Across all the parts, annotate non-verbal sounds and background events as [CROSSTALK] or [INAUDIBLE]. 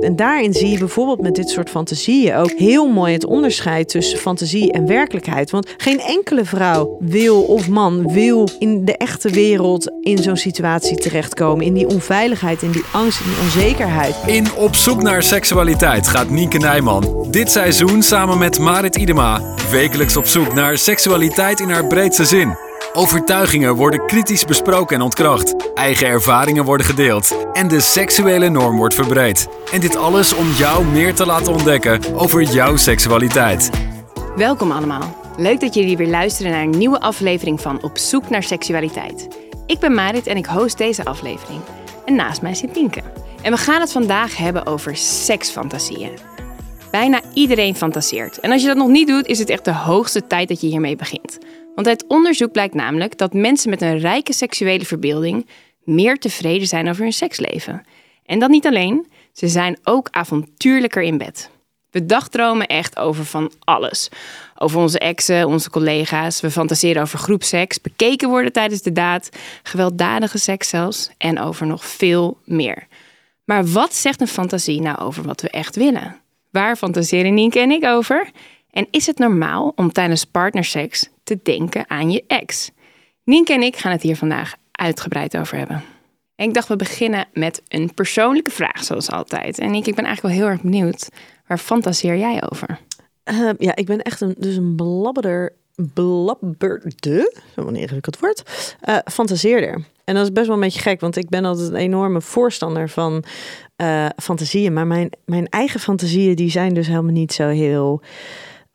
En daarin zie je bijvoorbeeld met dit soort fantasieën ook heel mooi het onderscheid tussen fantasie en werkelijkheid. Want geen enkele vrouw wil of man wil in de echte wereld in zo'n situatie terechtkomen. In die onveiligheid, in die angst, in die onzekerheid. In Op zoek naar seksualiteit gaat Nienke Nijman dit seizoen samen met Marit Idema wekelijks op zoek naar seksualiteit in haar breedste zin. Overtuigingen worden kritisch besproken en ontkracht. Eigen ervaringen worden gedeeld. En de seksuele norm wordt verbreed. En dit alles om jou meer te laten ontdekken over jouw seksualiteit. Welkom allemaal. Leuk dat jullie weer luisteren naar een nieuwe aflevering van Op zoek naar seksualiteit. Ik ben Marit en ik host deze aflevering. En naast mij zit Nienke. En we gaan het vandaag hebben over seksfantasieën. Bijna iedereen fantaseert. En als je dat nog niet doet, is het echt de hoogste tijd dat je hiermee begint. Want uit onderzoek blijkt namelijk dat mensen met een rijke seksuele verbeelding meer tevreden zijn over hun seksleven. En dat niet alleen, ze zijn ook avontuurlijker in bed. We dagdromen echt over van alles. Over onze exen, onze collega's. We fantaseren over groepseks, bekeken worden tijdens de daad, gewelddadige seks zelfs en over nog veel meer. Maar wat zegt een fantasie nou over wat we echt willen? Waar fantaseren Nienke en ik over? En is het normaal om tijdens partnerseks te denken aan je ex? Nienke en ik gaan het hier vandaag uitgebreid over hebben. En ik dacht, we beginnen met een persoonlijke vraag, zoals altijd. En Nienke, ik ben eigenlijk wel heel erg benieuwd. Waar fantaseer jij over? Uh, ja, ik ben echt een, dus een blabberder, blabberde, zo'n ingewikkeld woord, uh, fantaseerder. En dat is best wel een beetje gek, want ik ben altijd een enorme voorstander van uh, fantasieën. Maar mijn, mijn eigen fantasieën, die zijn dus helemaal niet zo heel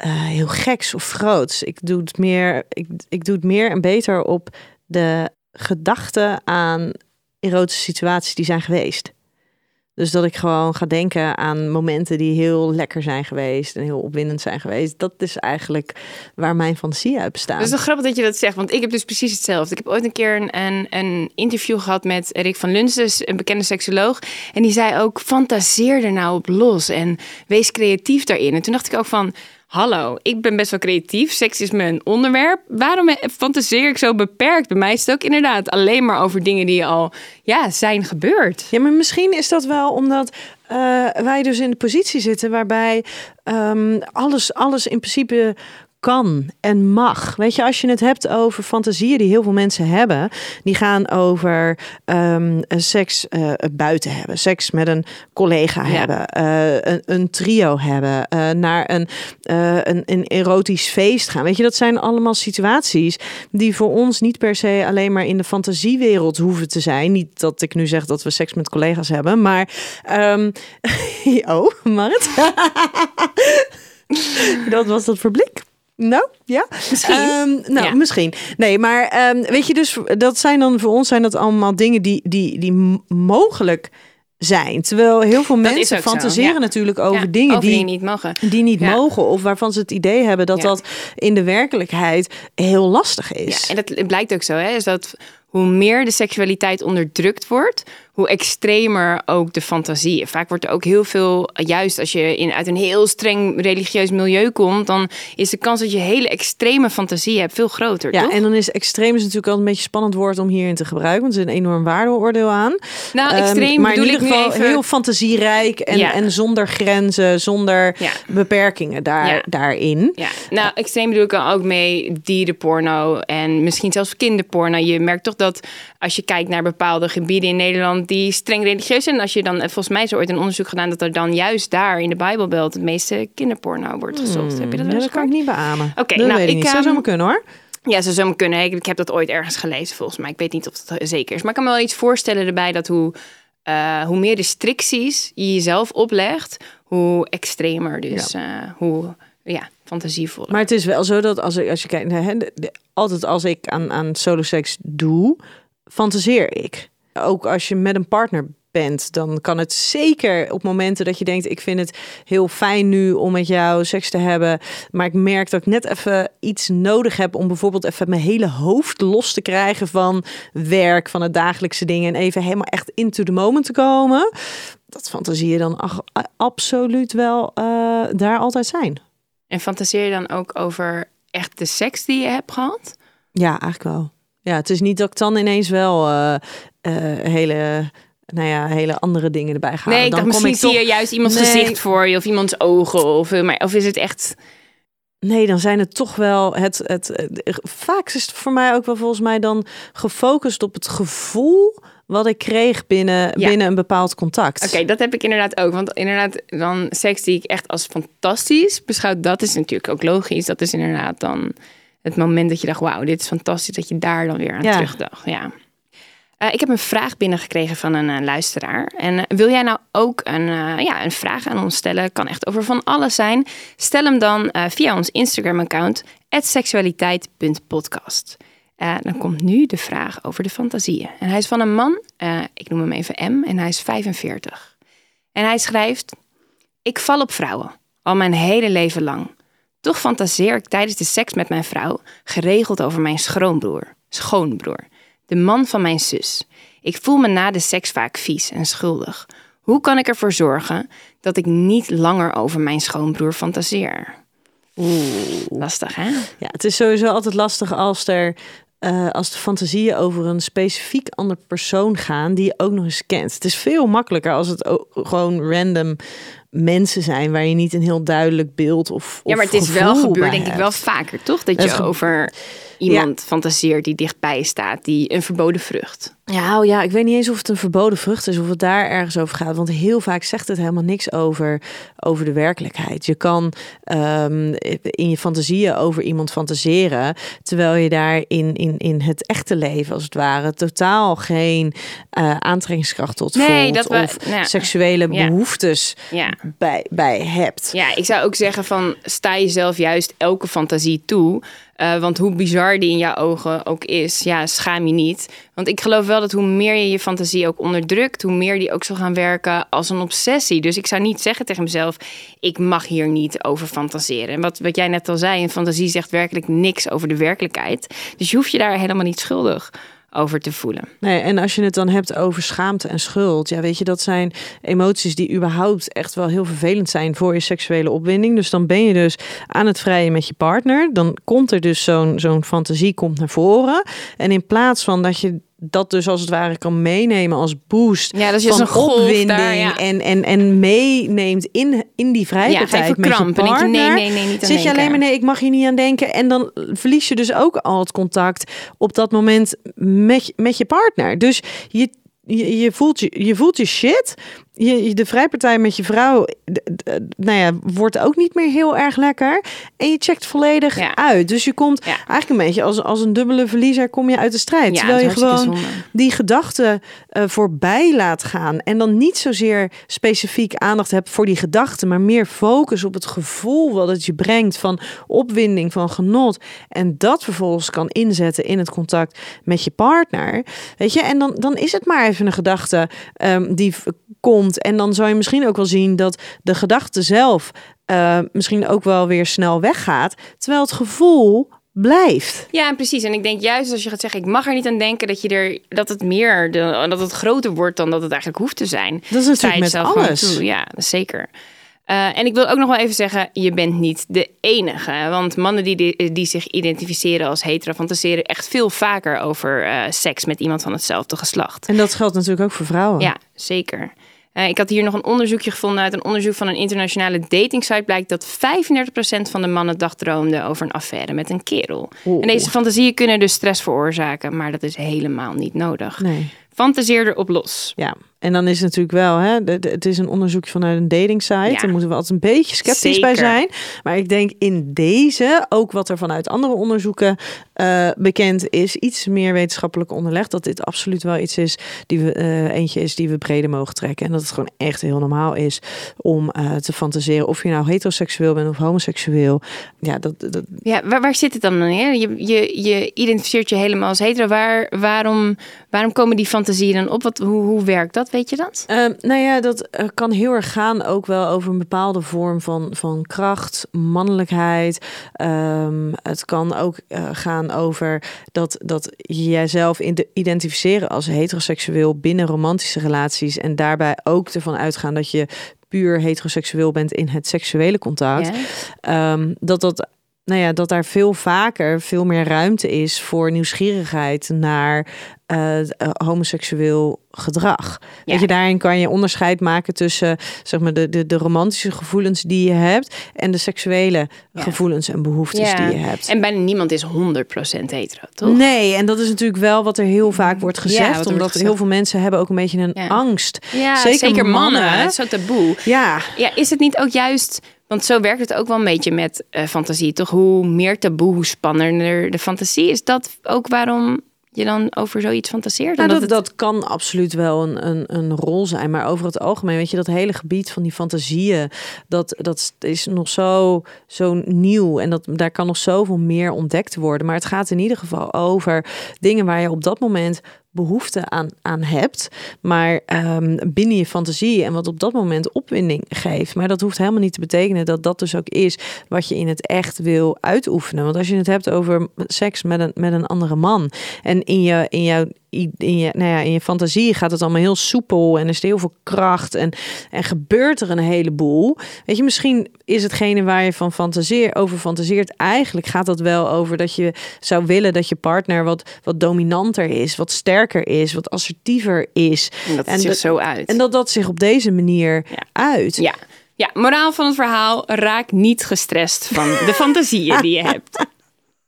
uh, heel geks of groots. Ik doe het meer, ik, ik doe het meer en beter op de gedachten aan erotische situaties die zijn geweest. Dus dat ik gewoon ga denken aan momenten die heel lekker zijn geweest en heel opwindend zijn geweest. Dat is eigenlijk waar mijn fantasie uit bestaat. Het is wel grappig dat je dat zegt, want ik heb dus precies hetzelfde. Ik heb ooit een keer een, een, een interview gehad met Rick van Luns, dus een bekende seksoloog. En die zei ook, fantaseer er nou op los en wees creatief daarin. En toen dacht ik ook van, hallo, ik ben best wel creatief. Seks is mijn onderwerp. Waarom fantaseer ik zo beperkt? Bij mij is het ook inderdaad alleen maar over dingen die al ja, zijn gebeurd. Ja, maar misschien is dat wel omdat uh, wij dus in de positie zitten waarbij um, alles, alles in principe kan en mag. Weet je, als je het hebt over fantasieën die heel veel mensen hebben, die gaan over um, seks uh, buiten hebben, seks met een collega ja. hebben, uh, een, een, trio hebben, uh, naar een, een, een, erotisch feest gaan. Weet je, dat zijn allemaal situaties die voor ons niet per se alleen maar in de fantasiewereld hoeven te zijn. Niet dat ik nu zeg dat we seks met collega's hebben, maar um, [LAUGHS] oh, Marit. [LAUGHS] dat was dat voor blik. Nou, ja. Misschien. Um, nou, Ja. misschien. Nee, maar ehm, weet je, dus dat zijn dan voor ons zijn dat allemaal dingen die, die, die mogelijk zijn. Terwijl heel veel Dat mensen fantaseren ja. natuurlijk over Ja, dingen over die, dingen niet mogen. die niet Ja. mogen. Of waarvan ze het idee hebben dat dat in de werkelijkheid heel lastig is. Ja, en dat blijkt ook zo, hè, is dat hoe meer de seksualiteit onderdrukt wordt, hoe extremer ook de fantasieën. Vaak wordt er ook heel veel, juist als je in, uit een heel streng religieus milieu komt, dan is de kans dat je hele extreme fantasie hebt veel groter, Ja, toch? en dan is extreem is natuurlijk altijd een beetje spannend woord om hierin te gebruiken. Want er is een enorm waardeoordeel aan. nou, Ehm, extreem maar in bedoel ieder ik nu geval even... heel fantasierijk en, Ja. en zonder grenzen, zonder Ja. beperkingen daar, Ja. daarin. Ja, nou, extreem bedoel ik dan ook mee dierenporno en misschien zelfs kinderporno. Je merkt toch dat als je kijkt naar bepaalde gebieden in Nederland, iemand die streng religieus is. En als je dan, volgens mij is er ooit een onderzoek gedaan dat er dan juist daar in de Bijbelbelt het meeste kinderporno wordt gezocht. Heb je dat wel Ja, eens dat kan ik niet beamen. Oké, dat nou, weet ik. Zou ehm, zomaar kunnen hoor. Ja, ze zou kunnen. Ik, ik heb dat ooit ergens gelezen volgens mij. Ik weet niet of het zeker is. Maar ik kan me wel iets voorstellen erbij dat hoe, eh, hoe meer restricties je jezelf oplegt, hoe extremer dus, eh, hoe ja, fantasievoller. Maar het is wel zo dat als, ik, als je kijkt naar hè, de- de- altijd als ik aan, aan soloseks doe, fantaseer ik. Ook als je met een partner bent, dan kan het zeker op momenten dat je denkt: ik vind het heel fijn nu om met jou seks te hebben, maar ik merk dat ik net even iets nodig heb om bijvoorbeeld even mijn hele hoofd los te krijgen van werk, van het dagelijkse dingen en even helemaal echt into the moment te komen. Dat fantasie je dan ach, absoluut wel eh, daar altijd zijn. En fantaseer je dan ook over echt de seks die je hebt gehad? Ja, eigenlijk wel. Ja, het is niet dat ik dan ineens wel eh, eh, hele, nou ja, hele andere dingen erbij ga. nee, ik dan dacht kom misschien zie toch- je juist iemands Nee. gezicht voor je of iemands ogen. Of, eh, maar, of is het echt... Nee, dan zijn het toch wel het, het, het. Vaak is het voor mij ook wel volgens mij dan gefocust op het gevoel wat ik kreeg binnen, Ja. binnen een bepaald contact. Oké, dat heb ik inderdaad ook. Want inderdaad, dan seks die ik echt als fantastisch beschouw, dat is natuurlijk ook logisch. Dat is inderdaad dan het moment dat je dacht, wauw, dit is fantastisch, dat je daar dan weer aan Ja. terugdacht. Ja. Eh, ik heb een vraag binnengekregen van een eh, luisteraar. En eh, wil jij nou ook een, ja, een vraag aan ons stellen? Kan echt over van alles zijn. Stel hem dan via ons Instagram-account, seksualiteit.podcast. Dan komt nu de vraag over de fantasieën. En hij is van een man, ik noem hem even M, en hij is 45. En hij schrijft: Ik val op vrouwen, al mijn hele leven lang. Toch fantaseer ik tijdens de seks met mijn vrouw geregeld over mijn schoonbroer, schoonbroer, de man van mijn zus. Ik voel me na de seks vaak vies en schuldig. Hoe kan ik ervoor zorgen dat ik niet langer over mijn schoonbroer fantaseer? Oeh, lastig hè? Ja, het is sowieso altijd lastig als er. eh, als de fantasieën over een specifiek ander persoon gaan die je ook nog eens kent. Het is veel makkelijker als het ook gewoon random mensen zijn waar je niet een heel duidelijk beeld of. Ja, maar of het is wel gebeurd, denk ik, wel vaker, toch? Dat je over iemand fantaseert die dichtbij staat, die een verboden vrucht. Ja, oh ja, ik weet niet eens of het een verboden vrucht is, of het daar ergens over gaat. Want heel vaak zegt het helemaal niks over, over de werkelijkheid. Je kan ehm, in je fantasieën over iemand fantaseren, terwijl je daar in, in, in het echte leven, als het ware, totaal geen eh, aantrekkingskracht tot Nee, voelt. dat we- of nou seksuele Ja. behoeftes Ja. Bij, bij hebt. Ja, ik zou ook zeggen van sta jezelf juist elke fantasie toe. Eh, want hoe bizar die in jouw ogen ook is, ja, schaam je niet. Want ik geloof wel dat hoe meer je je fantasie ook onderdrukt, hoe meer die ook zal gaan werken als een obsessie. Dus ik zou niet zeggen tegen mezelf, ik mag hier niet over fantaseren. En wat, wat jij net al zei, een fantasie zegt werkelijk niks over de werkelijkheid. Dus je hoeft je daar helemaal niet schuldig over te voelen. Nee, en als je het dan hebt over schaamte en schuld, ja, weet je, dat zijn emoties die überhaupt echt wel heel vervelend zijn voor je seksuele opwinding. Dus dan ben je dus aan het vrijen met je partner. Dan komt er dus zo'n zo'n fantasie komt naar voren. En in plaats van dat je dat dus als het ware kan meenemen als boost Ja, je van golf opwinding daar, ja. en, en, en meeneemt in, in die Ja, vrijheid ga je met je partner. nee, nee, nee, niet aan Zit je alleen maar nee, ik mag hier niet aan denken. En dan verlies je dus ook al het contact op dat moment met, met je partner. Dus je, je, je, voelt, je, je voelt je shit. Je, je- de vrijpartij met je vrouw, nou ja, wordt ook niet meer heel erg lekker. En je checkt volledig Ja. uit. Dus je komt Ja. eigenlijk een beetje als, als een dubbele verliezer kom je uit de strijd. Ja, terwijl je gewoon zonde. die gedachten eh, voorbij laat gaan. En dan niet zozeer specifiek aandacht hebt voor die gedachten, maar meer focus op het gevoel wat het je brengt van opwinding, van genot. En dat vervolgens kan inzetten in het contact met je partner. Weet je, en dan, dan is het maar even een gedachte ehm, die v- komt. En dan zou je misschien ook wel zien dat de gedachte zelf eh, misschien ook wel weer snel weggaat. Terwijl het gevoel blijft. Ja, precies. En ik denk juist als je gaat zeggen, ik mag er niet aan denken dat je er dat het meer, de, dat het groter wordt dan dat het eigenlijk hoeft te zijn. Dat is natuurlijk met alles. toe. Ja, zeker. Eh, en ik wil ook nog wel even zeggen, je bent niet de enige. Want mannen die, die, die zich identificeren als hetero fantaseren echt veel vaker over eh, seks met iemand van hetzelfde geslacht. En dat geldt natuurlijk ook voor vrouwen. Ja, zeker. Eh, ik had hier nog een onderzoekje gevonden uit een onderzoek van een internationale datingsite. Blijkt dat 35% van de mannen dagdroomde over een affaire met een kerel. En deze fantasieën kunnen dus stress veroorzaken, maar dat is helemaal niet nodig. Nee. Fantaseer erop los. Ja, en dan is het natuurlijk wel, hè, het is een onderzoekje vanuit een dating site. Ja. Daar moeten we altijd een beetje sceptisch bij zijn. Maar ik denk in deze, ook wat er vanuit andere onderzoeken eh, bekend is, iets meer wetenschappelijk onderlegd, dat dit absoluut wel iets is die we eh, eentje is die we breder mogen trekken. En dat het gewoon echt heel normaal is om eh, te fantaseren of je nou heteroseksueel bent of homoseksueel. Ja, dat, dat, Ja, waar, waar zit het dan neer? Je, je, je identificeert je helemaal als hetero. Waar, waarom, waarom komen die fantasieën dan op? Wat, hoe, hoe werkt dat? Weet je dat? Ehm, nou ja, dat eh, kan heel erg gaan ook wel over een bepaalde vorm van, van kracht, mannelijkheid. Ehm, het kan ook eh, gaan over dat, dat jijzelf in de, identificeren als heteroseksueel binnen romantische relaties. En daarbij ook ervan uitgaan dat je puur heteroseksueel bent in het seksuele contact. Ehm, dat dat. Nou ja, dat daar veel vaker veel meer ruimte is voor nieuwsgierigheid naar eh, eh, homoseksueel gedrag. Weet je, daarin kan je onderscheid maken tussen zeg maar, de, de, de romantische gevoelens die je hebt en de seksuele Ja. gevoelens en behoeftes Ja. die je hebt. En bijna niemand is 100% hetero, toch? Nee, en dat is natuurlijk wel wat er heel vaak wordt Ja, gezegd. wordt omdat gezegd. heel veel mensen hebben ook een beetje een Ja. angst. Ja, Zeker zeker, mannen. mannen. Zo taboe. Ja, Ja, is het niet ook juist... Want zo werkt het ook wel een beetje met eh, fantasie, toch? Hoe meer taboe, hoe spannender de fantasie. Is dat ook waarom je dan over zoiets fantaseert? Nou, dat, het- dat kan absoluut wel een, een, een rol zijn. Maar over het algemeen, weet je, dat hele gebied van die fantasieën, dat, dat is nog zo, zo nieuw. En dat, daar kan nog zoveel meer ontdekt worden. Maar het gaat in ieder geval over dingen waar je op dat moment behoefte aan, aan hebt. Maar ehm, binnen je fantasie en wat op dat moment opwinding geeft. Maar dat hoeft helemaal niet te betekenen dat dat dus ook is wat je in het echt wil uitoefenen. Want als je het hebt over seks met een, met een andere man. En in je, in jouw in je, nou ja, in je fantasie gaat het allemaal heel soepel en er is heel veel kracht en, en gebeurt er een heleboel. Weet je, misschien is hetgene waar je van fantaseer, over fantaseert, eigenlijk gaat dat wel over dat je zou willen dat je partner wat, wat dominanter is, wat sterker is, wat assertiever is. en dat en zich dat- zo uit. En dat dat zich op deze manier Ja. uit. Ja. ja, moraal van het verhaal: raak niet gestrest van de [LAUGHS] fantasieën die je hebt.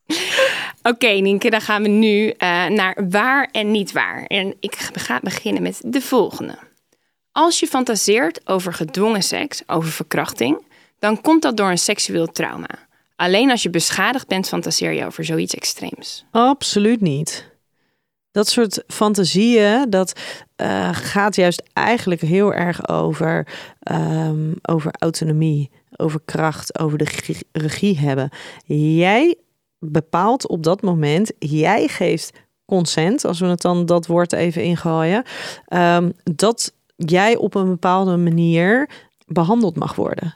[LAUGHS] Oké, Nienke, dan gaan we nu eh, naar waar en niet waar. En ik ga beginnen met de volgende. Als je fantaseert over gedwongen seks, over verkrachting, dan komt dat door een seksueel trauma. Alleen als je beschadigd bent, fantaseer je over zoiets extreems. Absoluut niet. Dat soort fantasieën, dat eh, gaat juist eigenlijk heel erg over, ehm, over autonomie, over kracht, over de regie, regie hebben. Jij bepaalt op dat moment, jij geeft consent, als we het dan dat woord even ingooien, ehm, dat jij op een bepaalde manier behandeld mag worden.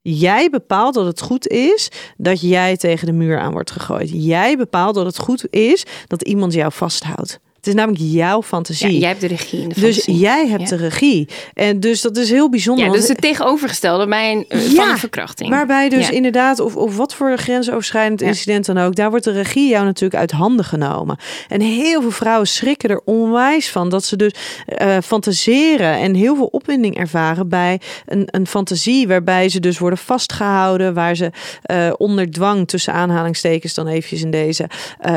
Jij bepaalt dat het goed is dat jij tegen de muur aan wordt gegooid. Jij bepaalt dat het goed is dat iemand jou vasthoudt. Het is namelijk jouw Ja, fantasie. jij hebt de regie in de dus jij hebt Ja. de regie. En dus dat is heel bijzonder. Ja, dus het tegenovergestelde bij een, eh, Ja, van een verkrachting. Waarbij dus Ja. inderdaad, of, of wat voor grensoverschrijdend Ja. incident dan ook, daar wordt de regie jou natuurlijk uit handen genomen. En heel veel vrouwen schrikken er onwijs van dat ze dus eh, fantaseren en heel veel opwinding ervaren bij een, een fantasie waarbij ze dus worden vastgehouden, waar ze eh, onder dwang tussen aanhalingstekens dan eventjes in deze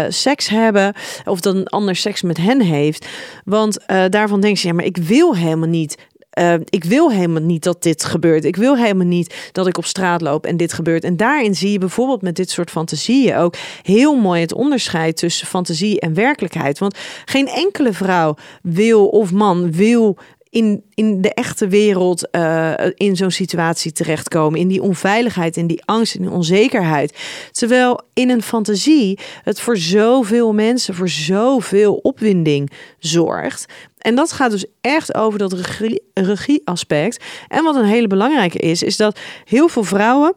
seks hebben, of dat een ander seks met hen heeft. Want eh, daarvan denken ze, ja, maar ik wil helemaal niet eh, ik wil helemaal niet dat dit gebeurt. Ik wil helemaal niet dat ik op straat loop en dit gebeurt. En daarin zie je bijvoorbeeld met dit soort fantasieën ook heel mooi het onderscheid tussen fantasie en werkelijkheid. Want geen enkele vrouw wil of man wil in, in de echte wereld eh, in zo'n situatie terechtkomen. In die onveiligheid, in die angst, in die onzekerheid. Terwijl in een fantasie het voor zoveel mensen, voor zoveel opwinding zorgt. En dat gaat dus echt over dat regie, regieaspect. En wat een hele belangrijke is, is dat heel veel vrouwen.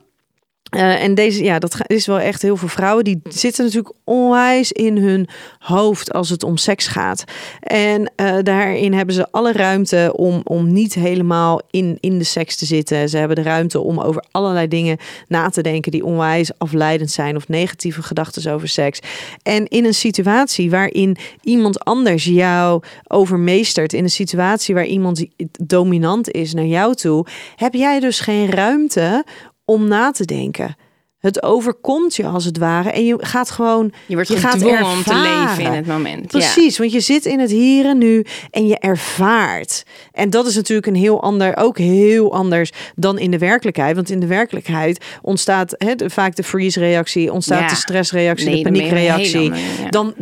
Eh, en deze, ja, dat is wel echt heel veel vrouwen. Die zitten natuurlijk onwijs in hun hoofd als het om seks gaat. En eh, daarin hebben ze alle ruimte om, om niet helemaal in, in de seks te zitten. Ze hebben de ruimte om over allerlei dingen na te denken die onwijs afleidend zijn of negatieve gedachten over seks. En in een situatie waarin iemand anders jou overmeestert, in een situatie waar iemand dominant is naar jou toe, heb jij dus geen ruimte om na te denken. Het overkomt je als het ware. En je gaat gewoon. Je wordt je gaat om te leven in het moment. Precies, want je zit in het hier en nu en je ervaart. En dat is natuurlijk een heel ander, ook heel anders dan in de werkelijkheid. Want in de werkelijkheid ontstaat vaak de freeze-reactie, ontstaat Ja. de stressreactie, Nee, de paniekreactie. ja. Dan,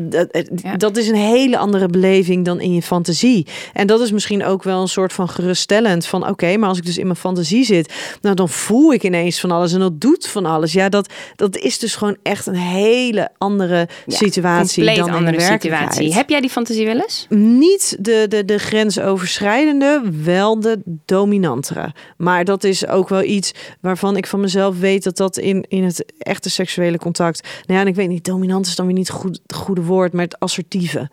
dat is een hele andere beleving dan in je fantasie. En dat is misschien ook wel een soort van geruststellend van oké, maar als ik dus in mijn fantasie zit, nou dan voel ik ineens van alles en dat doet van alles. Ja, dat, dat is dus gewoon echt een hele andere Ja, situatie dan in andere situatie. Heb jij die fantasie wel eens? Niet de, de, de grensoverschrijdende, wel de dominantere. Maar dat is ook wel iets waarvan ik van mezelf weet dat dat in, in het echte seksuele contact. Nou ja, en ik weet niet, dominant is dan weer niet goed, het goede woord, maar het assertieve.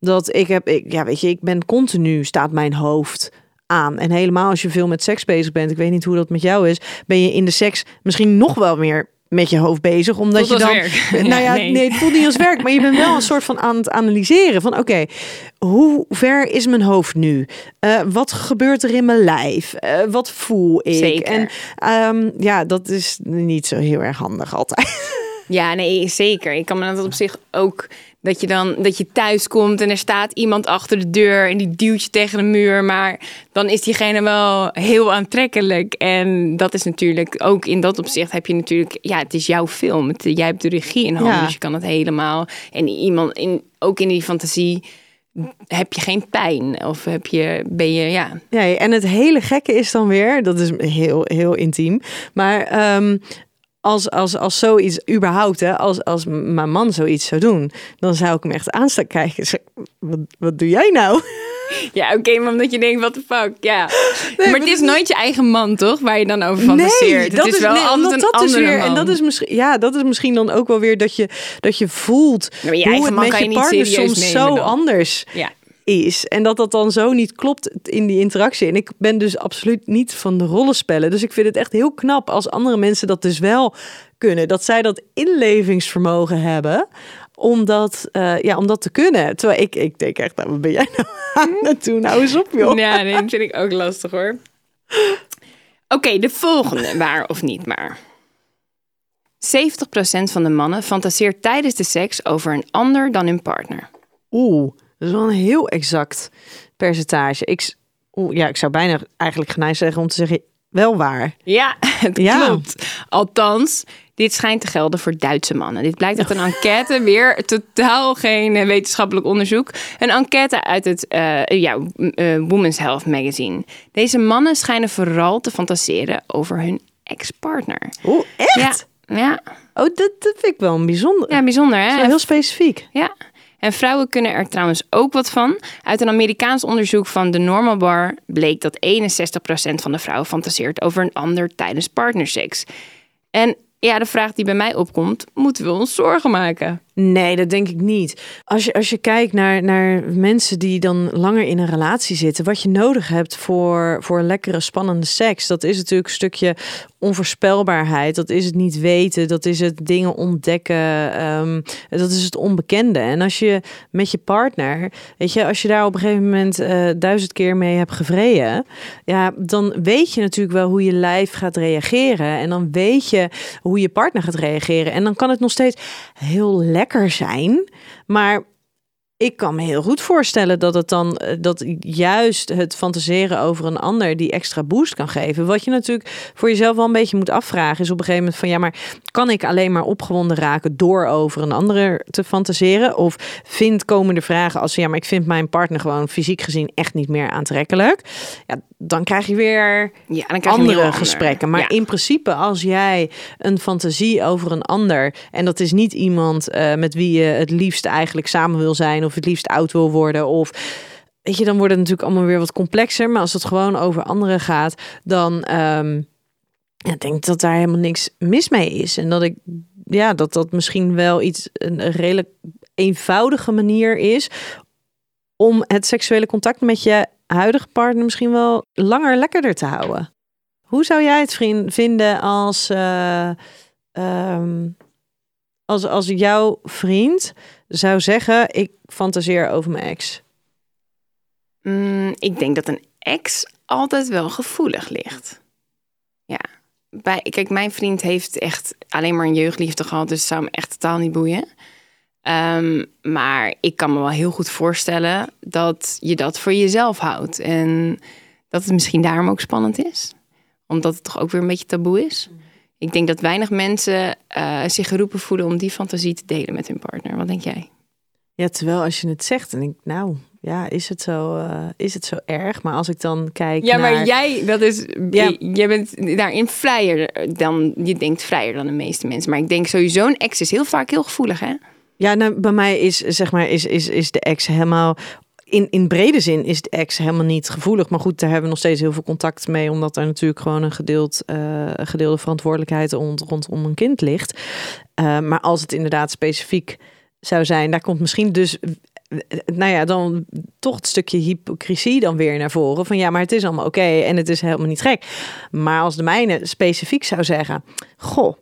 Dat ik heb, ik, ja, weet je, ik ben continu, staat mijn hoofd aan. En helemaal als je veel met seks bezig bent, ik weet niet hoe dat met jou is, ben je in de seks misschien nog wel meer met je hoofd bezig, omdat je dan, werk. [LAUGHS] nou ja, nee. nee. het voelt niet als werk, maar je bent wel een soort van aan het analyseren van, oké, hoe ver is mijn hoofd nu? Eh, wat gebeurt er in mijn lijf? Eh, wat voel ik? Zeker. En ehm, ja, dat is niet zo heel erg handig altijd. Ja, nee, zeker. Ik kan me dat op zich ook dat je dan dat je thuis komt en er staat iemand achter de deur en die duwt je tegen de muur, maar dan is diegene wel heel aantrekkelijk. En dat is natuurlijk ook in dat opzicht heb je natuurlijk ja, het is jouw film, het, jij hebt de regie in handen, Ja. dus je kan het helemaal. En iemand in ook in die fantasie heb je geen pijn of heb je ben je ja. Ja, en het hele gekke is dan weer, dat is heel, heel intiem, maar ehm, als, als, als zoiets überhaupt, hè, als, als mijn man zoiets zou doen, dan zou ik hem echt aanstaan kijken. Zeg, wat, wat doe jij nou? [LAUGHS] Ja, oké, maar omdat je denkt, what the fuck, ja. Nee, maar het is nooit je eigen man, toch? Waar je dan over fantaseert. het dat is wel nee, altijd een dat is weer, man. En dat is misschien, ja, dat is misschien dan ook wel weer dat je, dat je voelt maar je hoe het man met je partner soms zo dan. anders Ja. Is. En dat dat dan zo niet klopt in die interactie. En ik ben dus absoluut niet van de rollenspellen. Dus ik vind het echt heel knap als andere mensen dat dus wel kunnen. Dat zij dat inlevingsvermogen hebben. Om dat, eh, ja, om dat te kunnen. Terwijl ik, ik denk echt, nou, wat ben jij nou [LAUGHS] aan het doen? Nou eens op, joh. Ja, nee, dat vind ik ook lastig hoor. Oké, de volgende, waar of niet maar. 70% van de mannen fantaseert tijdens de seks over een ander dan hun partner. Oeh, dat is wel een heel exact percentage. Ik, ja, ik zou bijna eigenlijk geneigd zeggen om te zeggen, wel waar. Ja, [LAUGHS] het Ja. klopt. Althans, dit schijnt te gelden voor Duitse mannen. Dit blijkt uit een [LAUGHS] enquête, weer totaal geen eh, wetenschappelijk onderzoek. Een enquête uit het eh, ja, eh, Women's Health magazine. Deze mannen schijnen vooral te fantaseren over hun ex-partner. Oeh, echt? Ja, ja, Oh, dat, dat vind ik wel een bijzonder. ja, bijzonder hè? wel heel specifiek. Ja. En vrouwen kunnen er trouwens ook wat van. Uit een Amerikaans onderzoek van de Normal Bar bleek dat 61% van de vrouwen fantaseert over een ander tijdens partnerseks. En ja, de vraag die bij mij opkomt, moeten we ons zorgen maken? Nee, dat denk ik niet. Als je, als je kijkt naar, naar mensen die dan langer in een relatie zitten, wat je nodig hebt voor, voor lekkere, spannende seks, dat is natuurlijk een stukje onvoorspelbaarheid. Dat is het niet weten, dat is het dingen ontdekken, ehm, dat is het onbekende. En als je met je partner, weet je, als je daar op een gegeven moment eh, duizend keer mee hebt gevreden, ja, dan weet je natuurlijk wel hoe je lijf gaat reageren. En dan weet je hoe je partner gaat reageren. En dan kan het nog steeds heel lekker zijn. Maar ik kan me heel goed voorstellen dat het dan eh, dat juist het fantaseren over een ander die extra boost kan geven. Wat je natuurlijk voor jezelf wel een beetje moet afvragen is op een gegeven moment van ja, maar kan ik alleen maar opgewonden raken door over een ander te fantaseren? Of vind komende vragen als ja, maar ik vind mijn partner gewoon fysiek gezien echt niet meer aantrekkelijk. Ja, dan krijg je weer Ja, dan krijg andere gesprekken. Maar Ja. in principe, als jij een fantasie over een ander. en dat is niet iemand eh, met wie je het liefst eigenlijk samen wil zijn. Of het liefst oud wil worden. of. Weet je, dan wordt het natuurlijk allemaal weer wat complexer. Maar als het gewoon over anderen gaat, dan ehm, ja, denk ik dat daar helemaal niks mis mee is. En dat ik, ja, dat dat misschien wel iets, een, een redelijk eenvoudige manier is om het seksuele contact met je huidige partner misschien wel langer lekkerder te houden. Hoe zou jij het vriend, vinden als, eh, ehm, als, als jouw vriend zou zeggen: Ik fantaseer over mijn ex? Mm, ik denk dat een ex altijd wel gevoelig ligt. Ja, bij, kijk, mijn vriend heeft echt alleen maar een jeugdliefde gehad, dus het zou hem echt totaal niet boeien. Ehm, maar ik kan me wel heel goed voorstellen dat je dat voor jezelf houdt. En dat het misschien daarom ook spannend is. Omdat het toch ook weer een beetje taboe is. Ik denk dat weinig mensen uh, zich geroepen voelen om die fantasie te delen met hun partner. Wat denk jij? Ja, terwijl als je het zegt, en ik, nou, ja, is het zo, uh, is het zo erg? Maar als ik dan kijk. Ja, naar... maar jij, dat is, ja. jij bent daarin vrijer dan, je denkt vrijer dan de meeste mensen. Maar ik denk sowieso, een ex is heel vaak heel gevoelig, hè? Ja, nou, bij mij is, zeg maar, is, is, is de ex helemaal in, in brede zin is de ex helemaal niet gevoelig. Maar goed, daar hebben we nog steeds heel veel contact mee. Omdat er natuurlijk gewoon een gedeeld, uh, gedeelde verantwoordelijkheid rond, rondom een kind ligt. Uh, maar als het inderdaad specifiek zou zijn, daar komt misschien dus. Nou ja, dan toch het stukje hypocrisie dan weer naar voren. Van ja, maar het is allemaal oké en het is helemaal niet gek. Maar als de mijne specifiek zou zeggen: Goh,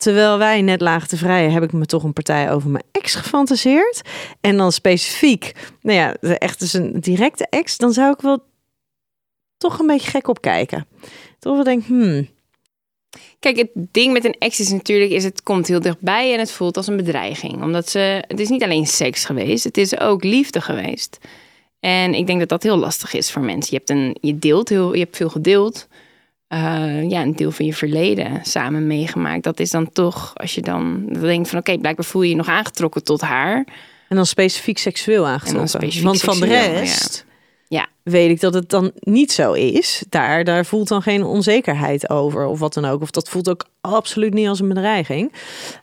Terwijl wij net lagen te vrijen, heb ik me toch een partij over mijn ex gefantaseerd. En dan specifiek, nou ja, echt dus een directe ex, dan zou ik wel toch een beetje gek opkijken. Toch wel denk, hmm. Kijk, het ding met een ex is natuurlijk, is het komt heel dichtbij en het voelt als een bedreiging. Omdat ze, het is niet alleen seks geweest, het is ook liefde geweest. En ik denk dat dat heel lastig is voor mensen. Je hebt, een, je deelt heel, je hebt veel gedeeld uh, ja, een deel van je verleden samen meegemaakt. Dat is dan toch, als je dan denkt van oké, okay, blijkbaar voel je je nog aangetrokken tot haar. En dan specifiek seksueel aangetrokken. Specifiek Want van de rest ja. ja. weet ik dat het dan niet zo is. Daar, daar voelt dan geen onzekerheid over of wat dan ook. Of dat voelt ook absoluut niet als een bedreiging.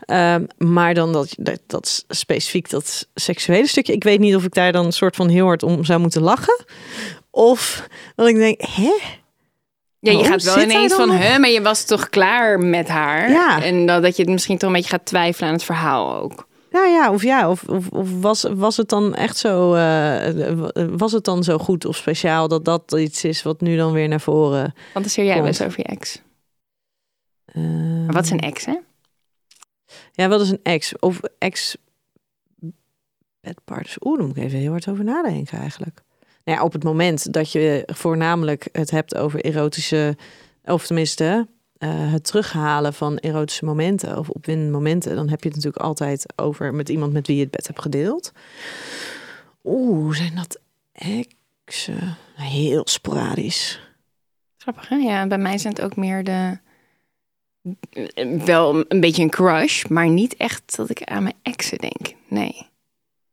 Uh, maar dan dat, dat, dat specifiek dat seksuele stukje. Ik weet niet of ik daar dan een soort van heel hard om zou moeten lachen. Of dat ik denk, hè? Ja, je oh, gaat wel ineens van, hè, maar je was toch klaar met haar? Ja. En dat je het misschien toch een beetje gaat twijfelen aan het verhaal ook. Nou ja, of ja, of, of, of was, was het dan echt zo, uh, was het dan zo goed of speciaal dat dat iets is wat nu dan weer naar voren Fantaseer jij wel eens over je ex? Uh, maar wat is een ex, hè? Ja, wat is een ex? Of ex bedpartners? Oeh, daar moet ik even heel hard over nadenken eigenlijk nou op het moment dat je voornamelijk het hebt over erotische, of tenminste uh, het terughalen van erotische momenten of opwindende momenten, dan heb je het natuurlijk altijd over met iemand met wie je het bed hebt gedeeld. Oeh, zijn dat exen? Heel sporadisch. Grappig, hè? Ja, bij mij zijn het ook meer de. Wel een beetje een crush, maar niet echt dat ik aan mijn exen denk. Nee.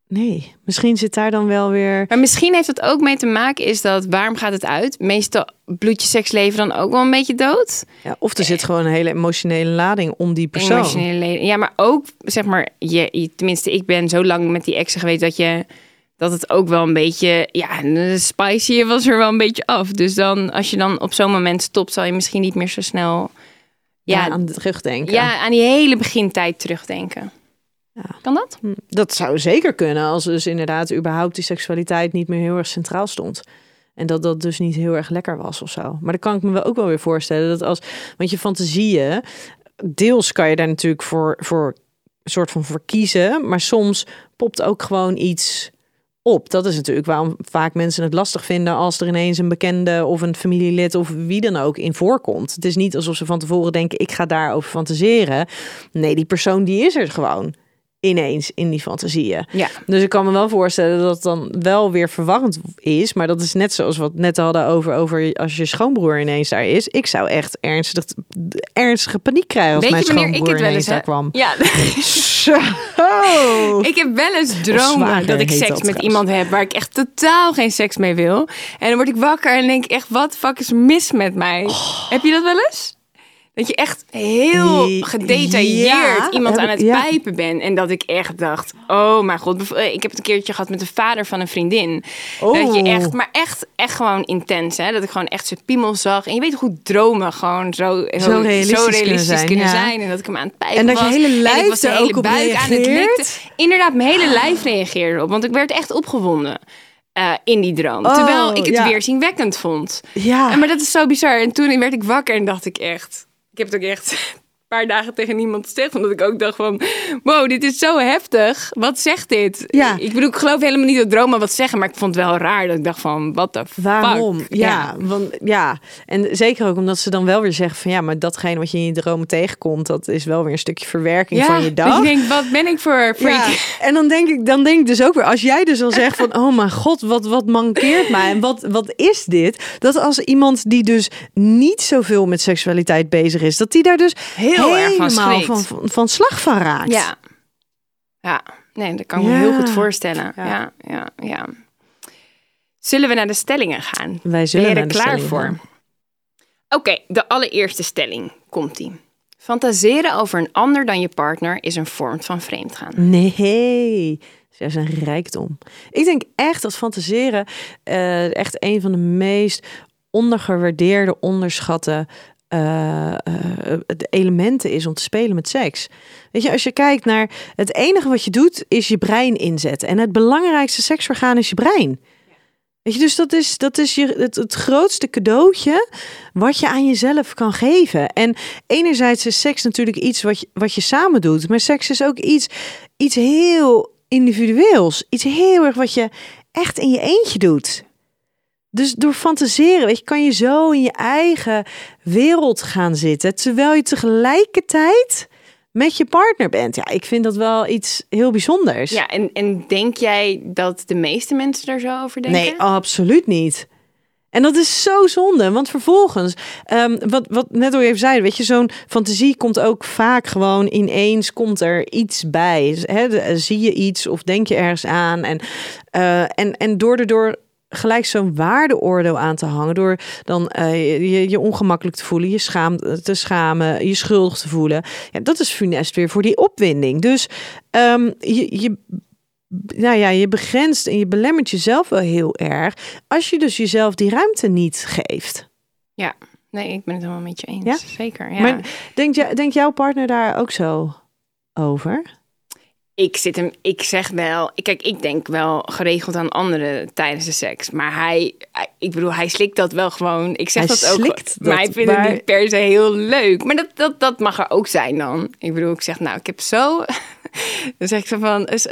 Nee, misschien zit daar dan wel weer. Maar misschien heeft het ook mee te maken, is dat waarom gaat het uit? Meestal bloed je seksleven dan ook wel een beetje dood. Ja, of er zit gewoon een hele emotionele lading om die persoon. Emotionele ja, maar ook zeg maar, je, tenminste, ik ben zo lang met die exen geweest dat je dat het ook wel een beetje, ja, de spicy was er wel een beetje af. Dus dan, als je dan op zo'n moment stopt, zal je misschien niet meer zo snel. Ja, aan terugdenken. Ja, aan die hele begintijd terugdenken. Ja. Kan dat? Hm, dat zou zeker kunnen als dus inderdaad überhaupt die seksualiteit niet meer heel erg centraal stond. En dat dat dus niet heel erg lekker was of zo. Maar dan kan ik me wel ook wel weer voorstellen dat als, want je fantasieën, deels kan je daar natuurlijk voor, voor een soort van verkiezen, maar soms popt ook gewoon iets op. Dat is natuurlijk waarom vaak mensen het lastig vinden als er ineens een bekende of een familielid of wie dan ook in voorkomt. Het is niet alsof ze van tevoren denken: ik ga daarover fantaseren. Nee, die persoon die is er gewoon ineens in die fantasieën. Ja. Dus ik kan me wel voorstellen dat het dan wel weer verwarrend is. Maar dat is net zoals wat net hadden over, over als je schoonbroer ineens daar is. Ik zou echt ernstig, ernstige paniek krijgen als mijn schoonbroer ik ineens daar kwam. Ja. Zo. [LAUGHS] Ik heb wel eens dromen dat ik seks met iemand heb waar ik echt totaal geen seks mee wil. En dan word ik wakker en denk ik echt, wat fuck is mis met mij? Oh. Heb je dat wel eens? Dat je echt heel gedetailleerd iemand aan het pijpen bent. En dat ik echt dacht, oh mijn god. Eh, ik heb het een keertje gehad met de vader van een vriendin. Oh. Dat je echt, maar echt, echt gewoon intens. Hè? Dat ik gewoon echt zijn piemel zag. En je weet hoe dromen gewoon zo, zo, realistisch, zo realistisch kunnen, zijn, En dat ik hem aan het pijpen En dat je hele lijf was. hele ook buik aan het likte. Inderdaad, mijn hele lijf reageerde op. Want ik werd echt opgewonden. Uh, in die droom. terwijl ik het ja. weerzinwekkend vond. Ja. En, maar dat is zo bizar. En toen werd ik wakker en dacht ik echt ik heb het ook echt paar dagen tegen niemand gezegd. Omdat ik ook dacht van, wow, dit is zo heftig. Wat zegt dit? Ja. Ik bedoel, ik geloof helemaal niet dat dromen wat zeggen. Maar ik vond het wel raar dat ik dacht van, wat de Waarom? fuck? Ja, want ja. En zeker ook omdat ze dan wel weer zeggen van ja, maar datgene wat je in je dromen tegenkomt, dat is wel weer een stukje verwerking van je dag. je denkt, wat ben ik voor freak? Ja, en dan denk ik, dan denk ik dus ook weer, als jij dus al zegt van, oh mijn god, wat, wat mankeert mij en wat, wat is dit? Dat als iemand die dus niet zoveel met seksualiteit bezig is, dat die daar dus Heel erg van helemaal schrikt. van, van, van slag van raakt. Ja. Ja, nee, dat kan ik me heel goed voorstellen. Ja. Ja. Ja, ja, Zullen we naar de stellingen gaan? Wij zullen ben je naar er de klaar voor? gaan. Oké, de allereerste stelling komt die. Fantaseren over een ander dan je partner is een vorm van vreemdgaan. Nee, zij zijn rijkdom. Ik denk echt dat fantaseren eh, echt een van de meest ondergewaardeerde, onderschatte eh, eh, de elementen is om te spelen met seks. Weet je, als je kijkt naar het enige wat je doet, is je brein inzetten. En het belangrijkste seksorgaan is je brein. Weet je, dus dat is, dat is je, het, het grootste cadeautje wat je aan jezelf kan geven. En enerzijds is seks natuurlijk iets wat je, wat je samen doet. Maar seks is ook iets, iets heel individueels. Iets heel erg wat je echt in je eentje doet. Dus door fantaseren, weet je, kan je zo in je eigen wereld gaan zitten. Terwijl je tegelijkertijd met je partner bent. Ja, ik vind dat wel iets heel bijzonders. Ja, en, en denk jij dat de meeste mensen daar zo over denken? Nee, absoluut niet. En dat is zo zonde, want vervolgens, ehm, wat, wat net al even zei, weet je, zo'n fantasie komt ook vaak gewoon ineens, komt er iets bij. Hè, de- zie je iets of denk je ergens aan en, eh, en, en door erdoor gelijk zo'n waardeoordeel aan te hangen, door dan eh, je, je ongemakkelijk te voelen, je schaam, te schamen, je schuldig te voelen. Ja, dat is funest weer voor die opwinding. Dus ehm, je, je nou ja, je begrenst en je belemmert jezelf wel heel erg als je dus jezelf die ruimte niet geeft. Nee, ik ben het helemaal met je eens. Ja? Zeker, ja. Maar denkt, jij- denkt jouw partner daar ook zo over? Ik zit hem, ik zeg wel, kijk, ik denk wel geregeld aan anderen tijdens de seks. Maar hij, ik bedoel, hij slikt dat wel gewoon. Ik zeg Hij dat ook. maar hij vindt maar- het niet per se heel leuk. Maar dat, dat, dat mag er ook zijn dan. Ik bedoel, ik zeg, nou, ik heb zo. [LAUGHS] dan zeg ik zo van, is-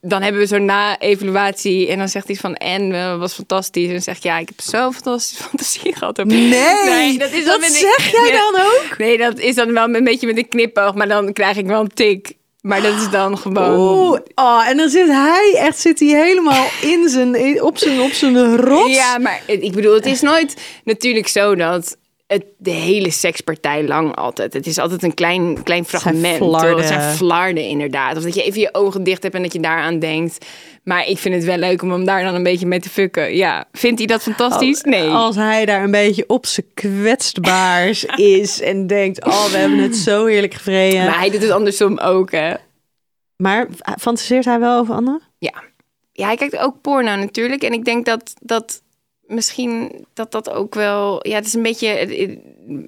dan hebben we zo'n na-evaluatie. En dan zegt hij van, en eh, was fantastisch. En dan zeg ik, ja, ik heb zo fantastische [LAUGHS] fantasie gehad. Nee, dat is dat dan met zeg jij dan [LAUGHS] ook? Nee, dat is dan wel een beetje met een knipoog. Maar dan krijg ik wel een tik. Maar dat is dan gewoon. Oeh, oh, en dan zit hij echt zit hij helemaal in zijn, op zijn, op zijn rots. Ja, maar ik bedoel, het is nooit natuurlijk zo dat het de hele sekspartij lang altijd. Het is altijd een klein, klein fragment. flarden. terwijl Het zijn flarden inderdaad. Of dat je even je ogen dicht hebt en dat je daaraan denkt. Maar ik vind het wel leuk om hem daar dan een beetje mee te fucken. Ja, vindt hij dat fantastisch? Nee. Als hij daar een beetje op zijn kwetsbaars [LAUGHS] is en denkt, oh, we hebben het zo heerlijk gevreden. Maar hij doet het andersom ook, hè. Maar fantaseert hij wel over anderen? Ja. ja, hij kijkt ook porno natuurlijk. En ik denk dat dat misschien dat dat ook wel... Ja, het is een beetje... eh,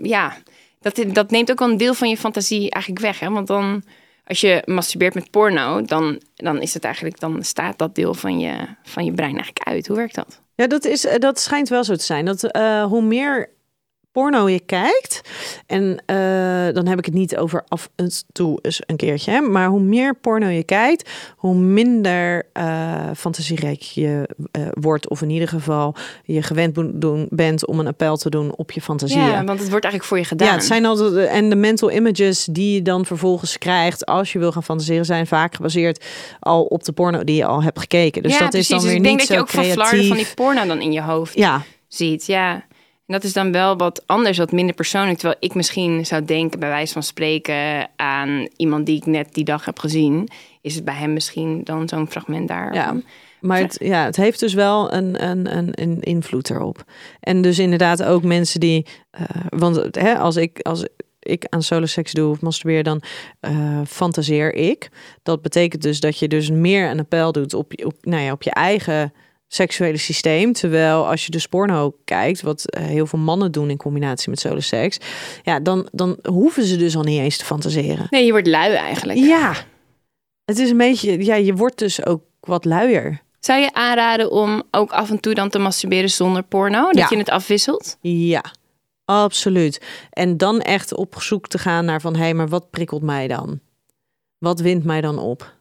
Ja, dat, dat neemt ook wel een deel van je fantasie eigenlijk weg. Hè? Want dan, als je masturbeert met porno... Dan, dan is het eigenlijk... Dan staat dat deel van je, van je brein eigenlijk uit. Hoe werkt dat? Ja, dat, is, eh, dat schijnt wel zo te zijn. Dat eh, hoe meer porno je kijkt, en eh, dan heb ik het niet over af en toe eens een keertje, hè, maar hoe meer porno je kijkt, hoe minder eh fantasierijk je eh, wordt, of in ieder geval je gewend doen, bent om een appel te doen op je fantasieën. Ja, want het wordt eigenlijk voor je gedaan. Ja, het zijn altijd de- en de mental images die je dan vervolgens krijgt als je wil gaan fantaseren, zijn vaak gebaseerd al op de porno die je al hebt gekeken. Dus ja, dat precies. is dan Dus weer ik denk niet dat je ook van flarden van die porno dan in je hoofd Ja, ziet. Ja. Dat is dan wel wat anders, wat minder persoonlijk. Terwijl ik misschien zou denken, bij wijze van spreken, aan iemand die ik net die dag heb gezien. Is het bij hem misschien dan zo'n fragment daar? Ja. Maar het, ja, het heeft dus wel een, een, een, een invloed erop. En dus inderdaad ook mensen die... eh, want hè, als ik... Als, ik aan solo seks doe of masturbeer, dan eh, fantaseer ik. Dat betekent dus dat je dus meer een appel doet op, op, nou ja, op je eigen seksuele systeem. Terwijl als je dus porno kijkt, wat eh, heel veel mannen doen in combinatie met solo seks, ja, dan, dan hoeven ze dus al niet eens te fantaseren. Nee, je wordt lui eigenlijk. Ja, het is een beetje, ja, je wordt dus ook wat luier. Zou je aanraden om ook af en toe dan te masturberen zonder porno? Dat Ja. je het afwisselt? Ja, Absoluut. En dan echt op zoek te gaan naar van... hé, hey, maar wat prikkelt mij dan? Wat wint mij dan op?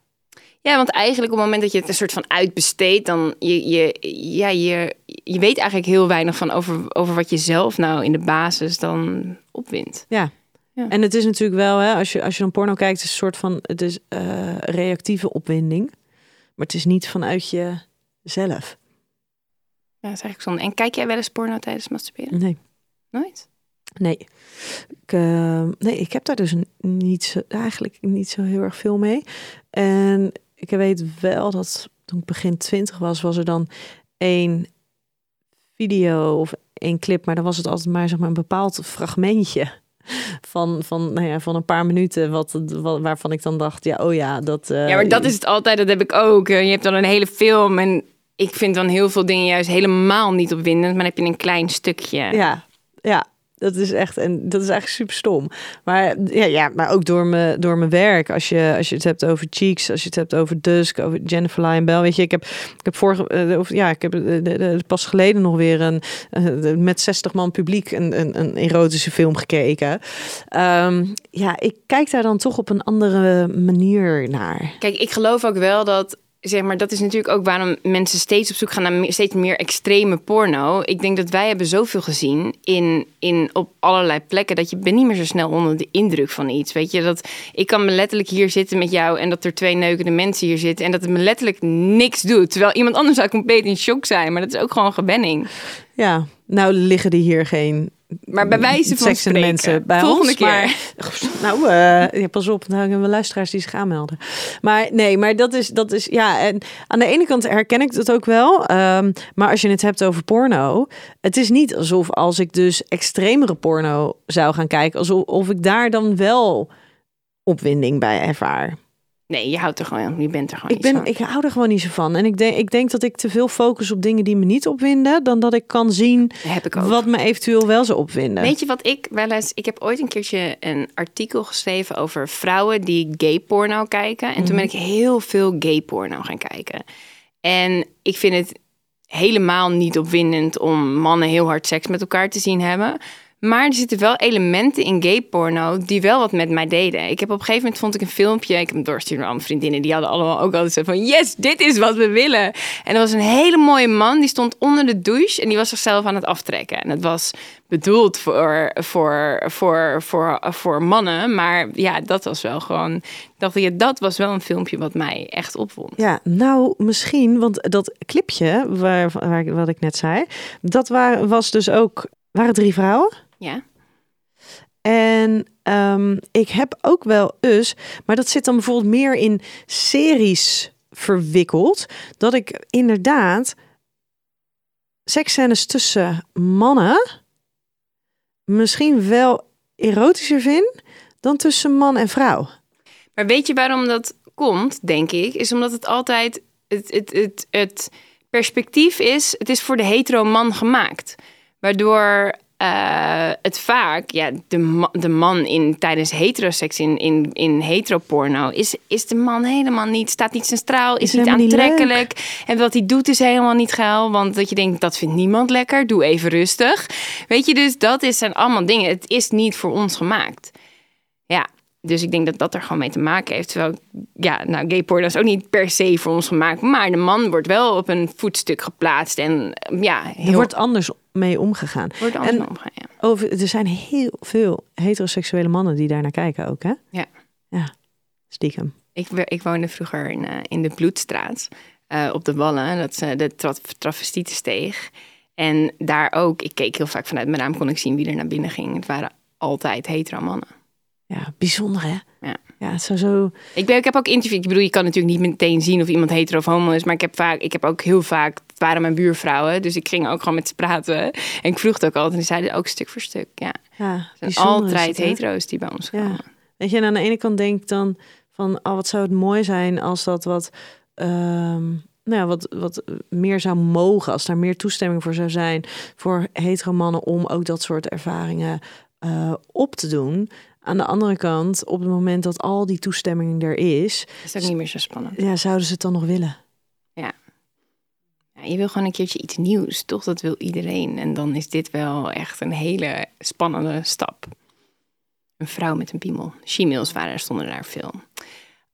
Ja, want eigenlijk op het moment dat je het een soort van uitbesteedt, dan je, je, ja, je, je weet eigenlijk heel weinig van over, over wat je zelf nou in de basis dan opwint. Ja. ja. En het is natuurlijk wel, hè, als je, als je dan porno kijkt, is een soort van, het is uh, reactieve opwinding. Maar het is niet vanuit jezelf. Ja, dat is eigenlijk zonde. En kijk jij wel eens porno tijdens masturberen? Nee. Nooit? Nee. Ik, uh, nee, ik heb daar dus niet zo, eigenlijk niet zo heel erg veel mee. En ik weet wel dat toen ik begin twintig was, was er dan één video of één clip, maar dan was het altijd maar zeg maar een bepaald fragmentje van, van, nou ja, van een paar minuten, wat, wat, waarvan ik dan dacht, ja, oh ja, dat. Uh, ja, maar dat is het altijd, dat heb ik ook. Je hebt dan een hele film en ik vind dan heel veel dingen juist helemaal niet opwindend, maar dan heb je een klein stukje. Ja, ja. Dat is echt en dat is eigenlijk super stom. Maar ja, ja maar ook door mijn, door mijn werk. Als je, als je het hebt over Cheeks, als je het hebt over Dusk, over Jennifer Lyon Bell. Weet je, ik heb, ik heb vorige, uh, of, ja, ik heb de, pas geleden nog weer een uh, met 60 man publiek een, een, een erotische film gekeken. Um, ja, ik kijk daar dan toch op een andere manier naar. Kijk, ik geloof ook wel dat zeg maar, dat is natuurlijk ook waarom mensen steeds op zoek gaan naar steeds meer extreme porno. Ik denk dat wij hebben zoveel gezien in, in, op allerlei plekken dat je niet meer zo snel onder de indruk van iets. Weet je, dat ik kan me letterlijk hier zitten met jou en dat er twee neukende mensen hier zitten en dat het me letterlijk niks doet. Terwijl iemand anders zou compleet in shock zijn, maar dat is ook gewoon gewenning. Ja, nou liggen die hier geen maar bij wijze van spreken. mensen bij Volgende ons, keer. Maar, [LAUGHS] nou, uh, ja, pas op, nou hebben we luisteraars die zich aanmelden. Maar nee, maar dat is, dat is ja. En aan de ene kant herken ik dat ook wel. Um, maar als je het hebt over porno, het is niet alsof als ik dus extremere porno zou gaan kijken, alsof of ik daar dan wel opwinding bij ervaar. Nee, je houdt er gewoon, je bent er gewoon ik ben, Ik hou er gewoon niet zo van. En ik denk, ik denk dat ik te veel focus op dingen die me niet opwinden, dan dat ik kan zien heb ik wat me eventueel wel zou opwinden. Weet je wat ik wel eens, ik heb ooit een keertje een artikel geschreven over vrouwen die gay porno kijken. En toen ben ik heel veel gay porno gaan kijken. En ik vind het helemaal niet opwindend om mannen heel hard seks met elkaar te zien hebben. Maar er zitten wel elementen in gay porno die wel wat met mij deden. Ik heb op een gegeven moment vond ik een filmpje. Ik heb hem doorgestuurd naar andere vriendinnen. Die hadden allemaal ook altijd zo van: Yes, dit is wat we willen. En er was een hele mooie man. Die stond onder de douche en die was zichzelf aan het aftrekken. En het was bedoeld voor, voor, voor, voor, voor mannen. Maar ja, dat was wel gewoon. Dacht ik, dat was wel een filmpje wat mij echt opvond. Ja, nou misschien, want dat clipje waar, waar wat ik net zei, dat waar, was dus ook waren drie vrouwen. Ja. En um, ik heb ook wel eens, maar dat zit dan bijvoorbeeld meer in series verwikkeld, dat ik inderdaad seksscènes tussen mannen misschien wel erotischer vind dan tussen man en vrouw. Maar weet je waarom dat komt, denk ik? Is omdat het altijd het, het, het, het perspectief is, het is voor de hetero man gemaakt. Waardoor uh, het vaak, ja, de, de man in, tijdens heteroseks, in, in, in heteroporno, is, is de man helemaal niet, staat niet zijn straal, is, is niet aantrekkelijk. Niet en wat hij doet is helemaal niet geil, want dat je denkt, dat vindt niemand lekker, doe even rustig. Weet je, dus dat is, zijn allemaal dingen. Het is niet voor ons gemaakt. Ja, dus ik denk dat dat er gewoon mee te maken heeft. Terwijl, ja, nou, gay porno is ook niet per se voor ons gemaakt. Maar de man wordt wel op een voetstuk geplaatst. En ja, heel... Er wordt anders mee omgegaan. Wordt anders en omgegaan, ja. over, er zijn heel veel heteroseksuele mannen die daar naar kijken ook, hè? Ja. Ja, stiekem. Ik, ik woonde vroeger in, uh, in de Bloedstraat. Uh, op de Wallen. Dat is uh, de travestietensteeg. En daar ook, ik keek heel vaak vanuit mijn raam, kon ik zien wie er naar binnen ging. Het waren altijd hetero mannen. Ja, bijzonder hè? Ja. Ja, zo zo. Ik, ben, ik heb ook interviews. Ik bedoel, je kan natuurlijk niet meteen zien of iemand hetero of homo is. Maar ik heb, vaak, ik heb ook heel vaak. Het waren mijn buurvrouwen. Dus ik ging ook gewoon met ze praten. En ik vroeg het ook altijd. En die zeiden ook stuk voor stuk. Ja. ja zijn altijd het, hetero's die bij ons komen. Weet je, en aan de ene kant denk ik dan van. Oh, wat zou het mooi zijn als dat wat. Um, nou, wat, wat meer zou mogen, als daar meer toestemming voor zou zijn voor hetero mannen om ook dat soort ervaringen uh, op te doen. Aan de andere kant, op het moment dat al die toestemming er is, is dat niet meer zo spannend. Ja, zouden ze het dan nog willen? Ja. Ja, je wil gewoon een keertje iets nieuws, toch? Dat wil iedereen. En dan is dit wel echt een hele spannende stap. Een vrouw met een piemel. She-mails waren er, stonden daar veel.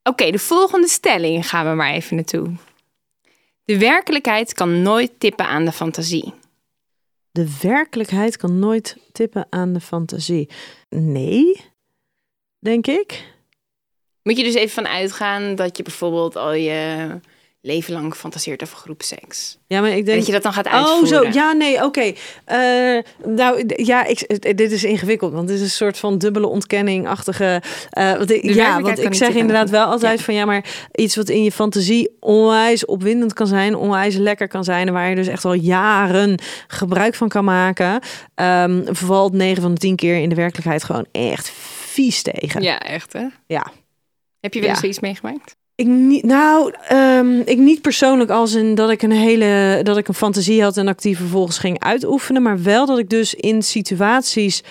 Oké, de volgende stelling gaan we maar even naartoe. De werkelijkheid kan nooit tippen aan de fantasie. De werkelijkheid kan nooit tippen aan de fantasie. Nee, denk ik. Moet je dus even van uitgaan dat je bijvoorbeeld al je leven lang fantaseert over groepseks. Ja, maar ik En denk dat je dat dan gaat uitvoeren. Oh, zo. Ja, nee, oké. Eh, nou, ja, ik, eh, dit is ingewikkeld, want dit is een soort van dubbele ontkenning-achtige. eh, want ik, ja, want ik zeg inderdaad wel altijd van ja, maar iets wat in je fantasie onwijs opwindend kan zijn, onwijs lekker kan zijn, en waar je dus echt al jaren gebruik van kan maken, ehm valt 9 van de 10 keer in de werkelijkheid gewoon echt vies tegen. Ja, echt hè? Ja. Heb je wel eens Ja. iets meegemaakt? Ik niet, nou, ehm, ik niet persoonlijk als in dat ik een hele, dat ik een fantasie had en actief vervolgens ging uitoefenen, maar wel dat ik dus in situaties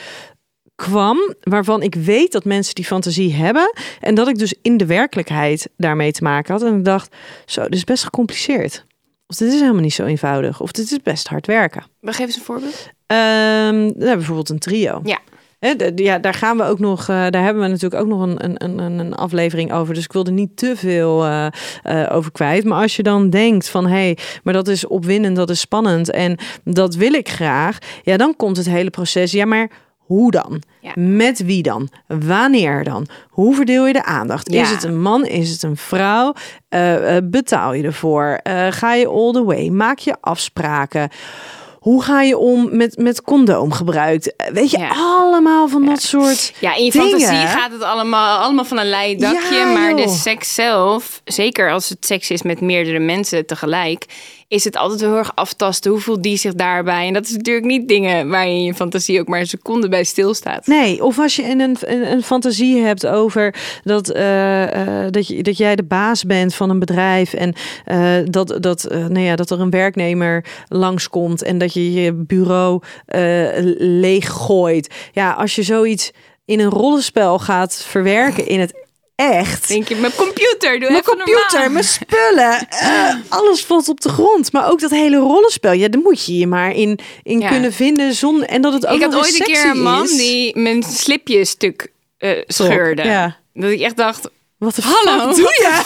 kwam waarvan ik weet dat mensen die fantasie hebben en dat ik dus in de werkelijkheid daarmee te maken had en ik dacht, zo, dit is best gecompliceerd. Of dit is helemaal niet zo eenvoudig. Of dit is best hard werken. Maar geef eens een voorbeeld. Nou, bijvoorbeeld een trio. Ja. Ja, daar gaan we ook nog. eh, daar hebben we natuurlijk ook nog een, een, een, aflevering over. Dus ik wil er niet te veel eh, eh, over kwijt. Maar als je dan denkt van hé, hey, maar dat is opwindend, dat is spannend en dat wil ik graag. Ja, dan komt het hele proces. Ja, maar hoe dan? Ja. Met wie dan? Wanneer dan? Hoe verdeel je de aandacht? Ja. Is het een man? Is het een vrouw? Betaal je ervoor? Ga je all the way? Maak je afspraken? Hoe ga je om met, met condoomgebruik? Eh, Weet je, Ja. allemaal van dat soort... Ja, in je Dingen. fantasie gaat het allemaal, allemaal van een leien dakje. Ja, maar de seks zelf, zeker als het seks is met meerdere mensen tegelijk, is het altijd heel erg aftasten. Hoe voelt die zich daarbij? En dat is natuurlijk niet dingen waar je in je fantasie ook maar een seconde bij stilstaat. Nee, of als je een, een, een fantasie hebt over dat, eh, eh, dat, je, dat jij de baas bent van een bedrijf en eh, dat, dat, nou ja, dat er een werknemer langskomt en dat je je bureau leeg gooit. Ja, als je zoiets in een rollenspel gaat verwerken in het echt. Denk je, mijn computer, doe Mijn even computer, normaal. mijn spullen, eh, alles valt op de grond. Maar ook dat hele rollenspel, ja, daar moet je je maar in, in Ja. kunnen vinden zonder en dat het ook Ik had ooit een keer een man is. die mijn slipje stuk eh, scheurde. Ja. Dat ik echt dacht, Wat de Hallo, doe je?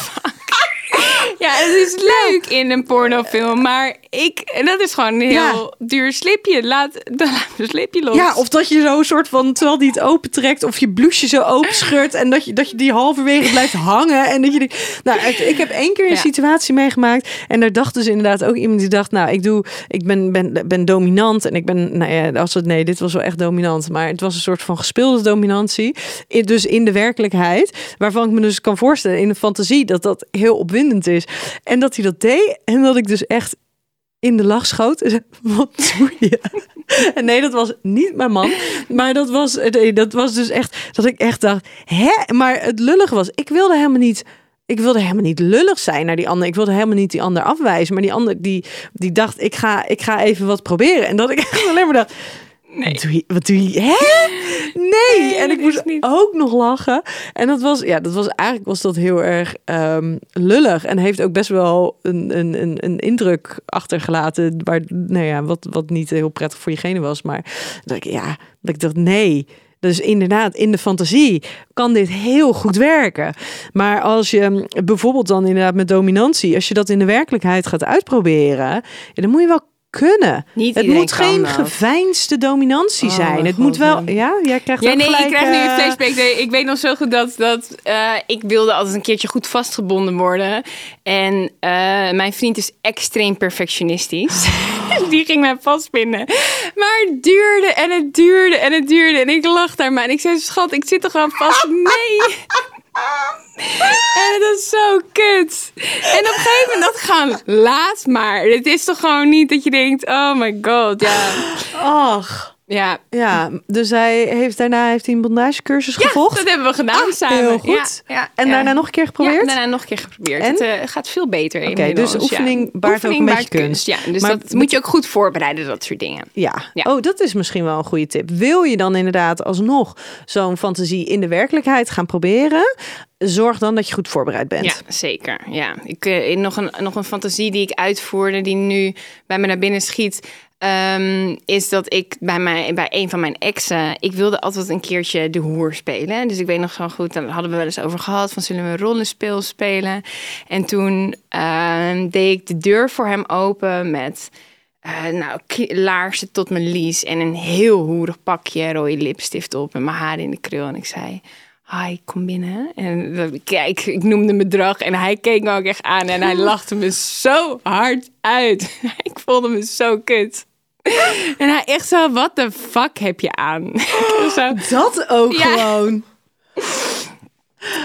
[LAUGHS] ja, het is leuk in een pornofilm, maar ik, en dat is gewoon een heel Ja. duur slipje. Laat, [LAUGHS] dan laat slipje los. Ja, of dat je zo een soort van, terwijl die het opentrekt, of je blouseje zo open scheurt en dat je, dat je die halverwege blijft [LAUGHS] hangen. En dat je die, nou, ik, ik heb één keer een Ja. situatie meegemaakt en daar dacht dus inderdaad ook iemand die dacht, nou, ik doe, ik ben, ben, ben dominant en ik ben, nou ja, als het, nee, dit was wel echt dominant, maar het was een soort van gespeelde dominantie. In- Dus in de werkelijkheid, waarvan ik me dus kan voorstellen in de fantasie dat dat heel opwindend is. En dat hij dat deed en dat ik dus echt in de lach schoot. Wat doe je? En nee, dat was niet mijn man. Maar dat was, nee, dat was dus echt dat ik echt dacht, hè? Maar het lullige was, ik wilde helemaal niet. Ik wilde helemaal niet lullig zijn naar die ander. Ik wilde helemaal niet die ander afwijzen. Maar die ander die, die dacht, ik ga, ik ga even wat proberen. En dat ik alleen maar dacht, Nee. wat doe je? Wat doe je? Hè? Nee. Nee, en ik moest niet. ook nog lachen. En dat was, ja, dat was eigenlijk was dat heel erg ehm, lullig. En heeft ook best wel een, een, een, een indruk achtergelaten. Waar, nou ja, wat, wat niet heel prettig voor diegene was. Maar dat ik, ja, dat ik dacht, nee. Dus inderdaad, in de fantasie kan dit heel goed werken. Maar als je mm, bijvoorbeeld dan inderdaad met dominantie, als je dat in de werkelijkheid gaat uitproberen, dan moet je wel kunnen. Niet het moet geen dat. geveinsde dominantie Oh, zijn. Het God, moet wel, ja. ja, jij krijgt Ja, nee, gelijk, ik krijg nu een eh, flashback. Nee, Ik weet nog zo goed dat, dat eh, ik wilde altijd een keertje goed vastgebonden worden. En eh, mijn vriend is extreem perfectionistisch. [LAUGHS] Die ging mij vastbinden. Maar het duurde en het duurde en het duurde. En ik lag daar maar. En ik zei, schat, ik zit er gewoon vast. Nee. En dat is zo kut. En op een gegeven moment dat gaan, laat maar. Het is toch gewoon niet dat je denkt, oh my god, ja. Ach, Ja, Ja, dus hij heeft daarna heeft hij een bondagecursus ja gevolgd. dat hebben we gedaan Ah, samen. heel goed. Ja, ja, En daarna nog een keer geprobeerd? Ja, daarna nog een keer geprobeerd. En? Het eh, gaat veel beter Oké, inmiddels, dus oefening baart ook een beetje kunst. Ja, dus Maar dat moet je ook goed voorbereiden, dat soort dingen. Ja. Oh, dat is misschien wel een goede tip. Wil je dan inderdaad alsnog zo'n fantasie in de werkelijkheid gaan proberen? Zorg dan dat je goed voorbereid bent. Ja, zeker. Ja. Ik, eh, nog, een, nog een fantasie die ik uitvoerde, die nu bij me naar binnen schiet. Ehm, is dat ik bij, mij, bij een van mijn exen, ik wilde altijd een keertje de hoer spelen. Dus ik weet nog zo goed, daar hadden we wel eens over gehad, van zullen we een rollenspel spelen? En toen ehm, deed ik de deur voor hem open met eh, nou, laarzen tot mijn lies en een heel hoerig pakje, rode lipstift op en mijn haar in de krul. En ik zei, hi, kom binnen. En kijk, ik noemde een bedrag en hij keek me ook echt aan en hij [LAUGHS] lachte me zo hard uit. [LAUGHS] ik voelde me zo kut. En hij echt zo, wat de fuck heb je aan? [LAUGHS] zo, Dat ook Ja. gewoon.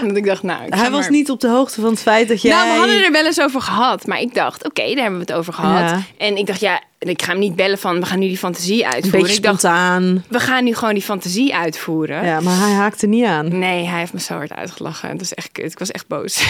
[LAUGHS] dat ik dacht, nou, ik Hij was maar- niet op de hoogte van het feit dat jij... Nou, we hadden er wel eens over gehad. Maar ik dacht, oké, daar hebben we het over gehad. Ja. En ik dacht, ja, ik ga hem niet bellen van, we gaan nu die fantasie een uitvoeren. beetje Ik dacht, spontaan. we gaan nu gewoon die fantasie uitvoeren. Ja, maar hij haakte niet aan. Nee, hij heeft me zo hard uitgelachen. Het was echt kut. Ik was echt boos. [LAUGHS]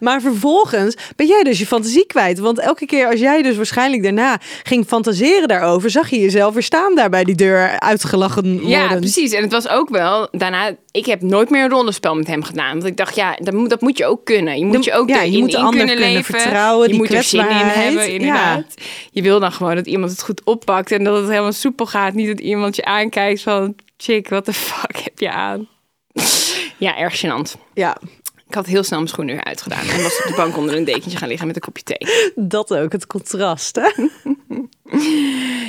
Maar vervolgens ben jij dus je fantasie kwijt. Want elke keer als jij dus waarschijnlijk daarna ging fantaseren daarover... zag je jezelf weer staan daar bij die deur uitgelachen worden. Ja, precies. En het was ook wel, daarna, ik heb nooit meer een rollenspel met hem gedaan. Want ik dacht, ja, dat moet, dat moet je ook kunnen. Je moet je ook ja, je moet de in kunnen kunnen leven. vertrouwen, je moet er zin in hebben, inderdaad. Je wil dan gewoon dat iemand het goed oppakt en dat het helemaal soepel gaat. Niet dat iemand je aankijkt van, chick, wat de fuck heb je aan? [LAUGHS] Ja, erg gênant. Ja, Ik had heel snel mijn schoenen weer uitgedaan en was op de bank onder een dekentje gaan liggen met een kopje thee. dat ook, het contrast. Hè?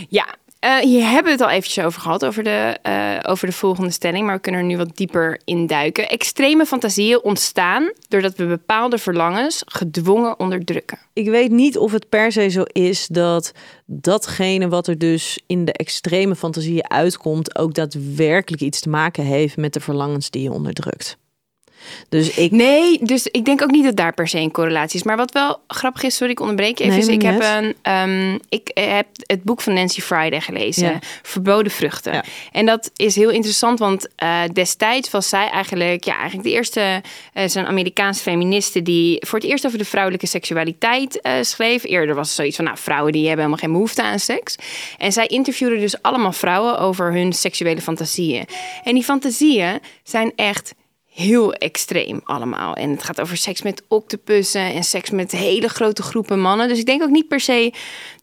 Ja, eh hier hebben we het al eventjes over gehad, over de, eh, over de volgende stelling. Maar we kunnen er nu wat dieper in duiken. Extreme fantasieën ontstaan doordat we bepaalde verlangens gedwongen onderdrukken. Ik weet niet of het per se zo is dat datgene wat er dus in de extreme fantasieën uitkomt... ook daadwerkelijk iets te maken heeft met de verlangens die je onderdrukt. Dus ik... Nee, dus ik denk ook niet dat daar per se een correlatie is. Maar wat wel grappig is, sorry, ik onderbreek even. Nee, ik, heb een, ehm, ik heb het boek van Nancy Friday gelezen, Ja. Verboden Vruchten. Ja. En dat is heel interessant, want eh, destijds was zij eigenlijk, ja, eigenlijk de eerste, eh zo'n Amerikaanse feministe die voor het eerst over de vrouwelijke seksualiteit eh, schreef. Eerder was het zoiets van, nou, vrouwen die hebben helemaal geen behoefte aan seks. En zij interviewde dus allemaal vrouwen over hun seksuele fantasieën. En die fantasieën zijn echt heel extreem allemaal. En het gaat over seks met octopussen en seks met hele grote groepen mannen. Dus ik denk ook niet per se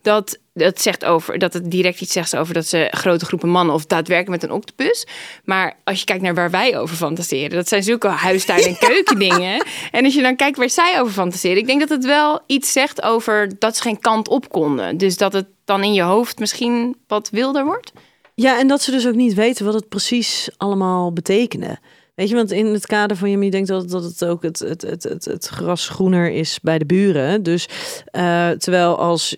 dat dat zegt over dat het direct iets zegt over dat ze grote groepen mannen of daadwerkelijk met een octopus. Maar als je kijkt naar waar wij over fantaseren, dat zijn zulke huistuin- en [LAUGHS] keukendingen. En als je dan kijkt waar zij over fantaseren, ik denk dat het wel iets zegt over dat ze geen kant op konden. Dus dat het dan in je hoofd misschien wat wilder wordt. Ja, en dat ze dus ook niet weten wat het precies allemaal betekende. Weet je, want in het kader van je, je denkt dat, dat het ook het, het, het, het, het gras groener is bij de buren. Dus eh, terwijl als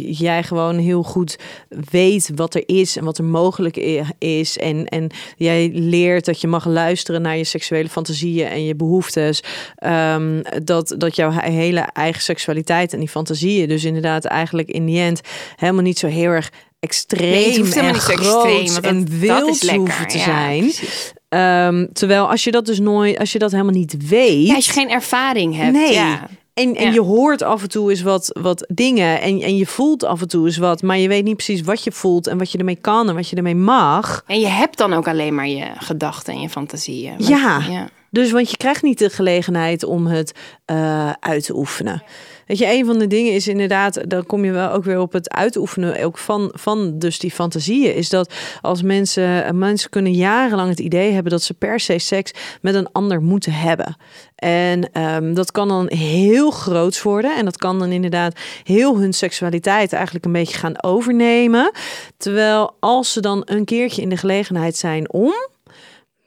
jij gewoon heel goed weet wat er is en wat er mogelijk is. En, en jij leert dat je mag luisteren naar je seksuele fantasieën en je behoeftes. ehm, dat, dat jouw he- hele eigen seksualiteit en die fantasieën dus inderdaad eigenlijk in die end helemaal niet zo heel erg extreem Nee, en groot extreem, en dat- dat wild is lekker, hoeven te ja, zijn. Ehm, terwijl als je dat dus nooit, als je dat helemaal niet weet. Ja, als je geen ervaring hebt. nee. Ja. En, en Ja. je hoort af en toe eens wat, wat dingen en, en je voelt af en toe eens wat, maar je weet niet precies wat je voelt en wat je ermee kan en wat je ermee mag. En je hebt dan ook alleen maar je gedachten en je fantasieën. Ja. Dus want je krijgt niet de gelegenheid om het eh, uit te oefenen. Weet je, een van de dingen is inderdaad, dan kom je wel ook weer op het uitoefenen ook van, van dus die fantasieën. Is dat als mensen, mensen kunnen jarenlang het idee hebben dat ze per se seks met een ander moeten hebben. En ehm, dat kan dan heel groots worden. En dat kan dan inderdaad heel hun seksualiteit eigenlijk een beetje gaan overnemen. Terwijl als ze dan een keertje in de gelegenheid zijn om,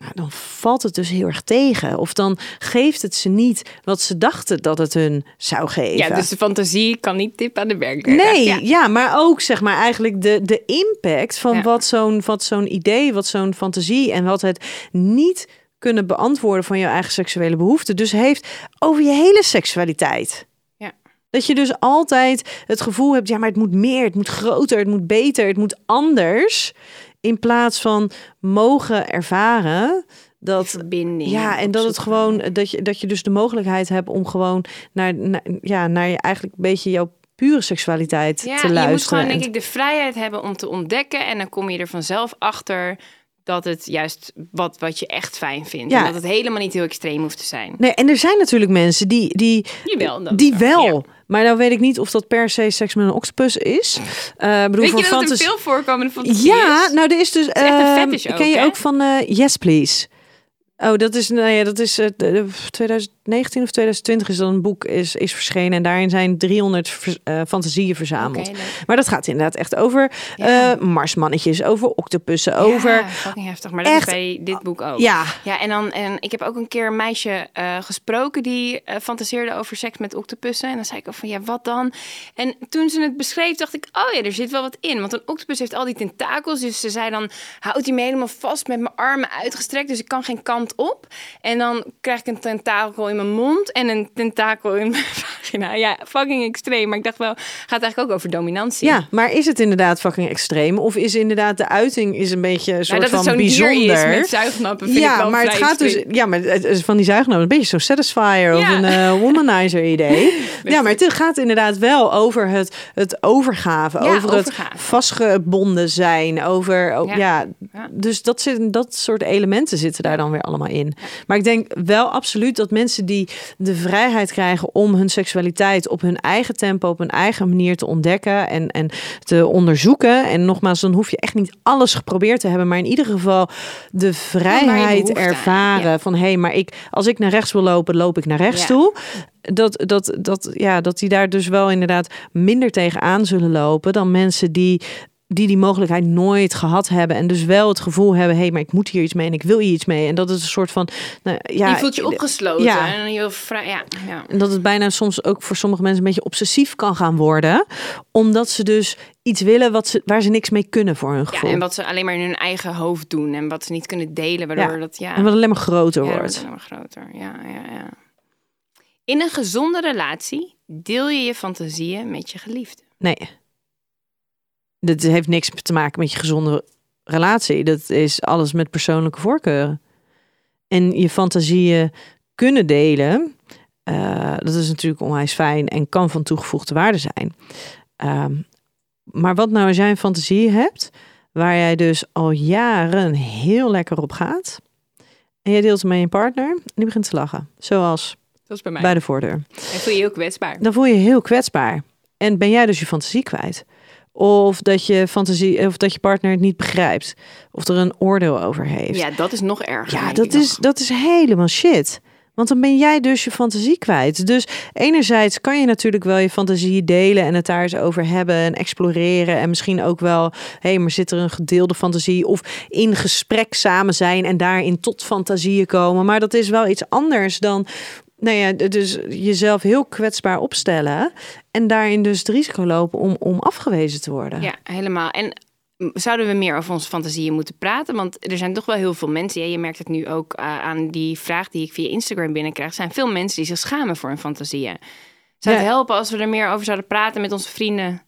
nou, dan valt het dus heel erg tegen. Of dan geeft het ze niet wat ze dachten dat het hun zou geven. ja, dus de fantasie kan niet tip aan de werkelijkheid. Nee, Ja. ja. maar ook zeg maar eigenlijk de, de impact van Ja. wat zo'n zo'n idee, wat zo'n fantasie en wat het niet kunnen beantwoorden van jouw eigen seksuele behoeften, dus heeft over je hele seksualiteit. Ja. Dat je dus altijd het gevoel hebt, ja, maar het moet meer, het moet groter, het moet beter, het moet anders. In plaats van mogen ervaren dat verbinding. ja, en dat het gewoon dat je dat je dus de mogelijkheid hebt om gewoon naar, naar ja naar je eigenlijk een beetje jouw pure seksualiteit Ja, te je moet luisteren. gewoon denk En- ik de vrijheid hebben om te ontdekken. En dan kom je er vanzelf achter dat het juist wat, wat je echt fijn vindt. Ja. En dat het helemaal niet heel extreem hoeft te zijn. Nee, en er zijn natuurlijk mensen die die die wel, ja. Maar nou weet ik niet of dat per se seks met een octopus is. Eh bedoel, Weet voor je dat een veel voorkomende fantasie Ja, nou er is dus. is echt een fetish ook, ken je hè? ook van eh, Yes Please? Oh, dat is, nou ja, dat is eh, de- de- 2019 of 2020 is dan een boek is, is verschenen. En daarin zijn 300 vers- eh, fantasieën verzameld. Maar dat gaat inderdaad echt over Ja. eh, marsmannetjes, over octopussen, over... Ja, fucking heftig. Maar dat Echt- is bij dit boek ook. Ja, Ja, en, dan, en ik heb ook een keer een meisje eh, gesproken die fantaseerde over seks met octopussen. En dan zei ik ook van, ja, wat dan? En toen ze het beschreef, dacht ik, oh ja, er zit wel wat in. Want een octopus heeft al die tentakels. Dus ze zei dan, houd hij me helemaal vast met mijn armen uitgestrekt. Dus ik kan geen kant op. En dan krijg ik een tentakel in mijn mond en een tentakel in mijn [LAUGHS] vagina. Ja, fucking extreem. Maar ik dacht wel, gaat eigenlijk ook over dominantie. ja, maar is het inderdaad fucking extreem? Of is inderdaad de uiting is een beetje een Nou, soort dat van zo'n bijzonder? is met zuignappen vind ik ja, wel maar het gaat dus. Ja, maar het is van die zuignamen een beetje zo'n satisfier of een eh, [LAUGHS] womanizer idee. ja, maar het gaat inderdaad wel over het, het overgave, Ja, over overgave. het vastgebonden zijn, over oh, Ja. ja. Ja. Dus dat zit, dat soort elementen zitten daar dan weer allemaal in. Maar ik denk wel absoluut dat mensen die de vrijheid krijgen om hun seksualiteit op hun eigen tempo, op hun eigen manier te ontdekken en, en te onderzoeken. En nogmaals, dan hoef je echt niet alles geprobeerd te hebben, maar in ieder geval de vrijheid ervaren ja. van hé, hey, maar ik, als ik naar rechts wil lopen, loop ik naar rechts Ja. toe. Dat, dat, dat, ja, dat die daar dus wel inderdaad minder tegenaan zullen lopen dan mensen die die die mogelijkheid nooit gehad hebben en dus wel het gevoel hebben, hé, hey, maar ik moet hier iets mee en ik wil hier iets mee. En dat is een soort van, nou, ja, je voelt je opgesloten ja. en je vrij, ja, ja. en dat het bijna soms ook voor sommige mensen een beetje obsessief kan gaan worden, omdat ze dus iets willen wat ze, waar ze niks mee kunnen voor hun Ja, gevoel. en wat ze alleen maar in hun eigen hoofd doen en wat ze niet kunnen delen, waardoor Ja. dat ja, En wat alleen maar groter ja, wordt. alleen maar groter. Ja, ja, ja. In een gezonde relatie deel je je fantasieën met je geliefde. Nee. Dat heeft niks te maken met je gezonde relatie. Dat is alles met persoonlijke voorkeuren. En je fantasieën kunnen delen. eh, dat is natuurlijk onwijs fijn en kan van toegevoegde waarde zijn. Ehm, maar wat nou als jij een fantasie hebt waar jij dus al jaren heel lekker op gaat. En jij deelt het met je partner en die begint te lachen. Zoals Dat is bij mij. bij de voordeur En voel je je heel kwetsbaar. dan voel je je heel kwetsbaar. En ben jij dus je fantasie kwijt. Of dat je fantasie, of dat je partner het niet begrijpt. Of er een oordeel over heeft. Ja, dat is nog erger. Ja, dat is, nog. dat is helemaal shit. Want dan ben jij dus je fantasie kwijt. Dus enerzijds kan je natuurlijk wel je fantasie delen en het daar eens over hebben en exploreren. En misschien ook wel, hé, hey, maar zit er een gedeelde fantasie? Of in gesprek samen zijn en daarin tot fantasieën komen. Maar dat is wel iets anders dan, nou ja, dus jezelf heel kwetsbaar opstellen. En daarin dus het risico lopen om, om afgewezen te worden. Ja, helemaal. En zouden we meer over onze fantasieën moeten praten? Want er zijn toch wel heel veel mensen. Ja, je merkt het nu ook eh, aan die vraag die ik via Instagram binnenkrijg. Zijn veel mensen die zich schamen voor hun fantasieën. Zou het helpen als we er meer over zouden praten met onze vrienden?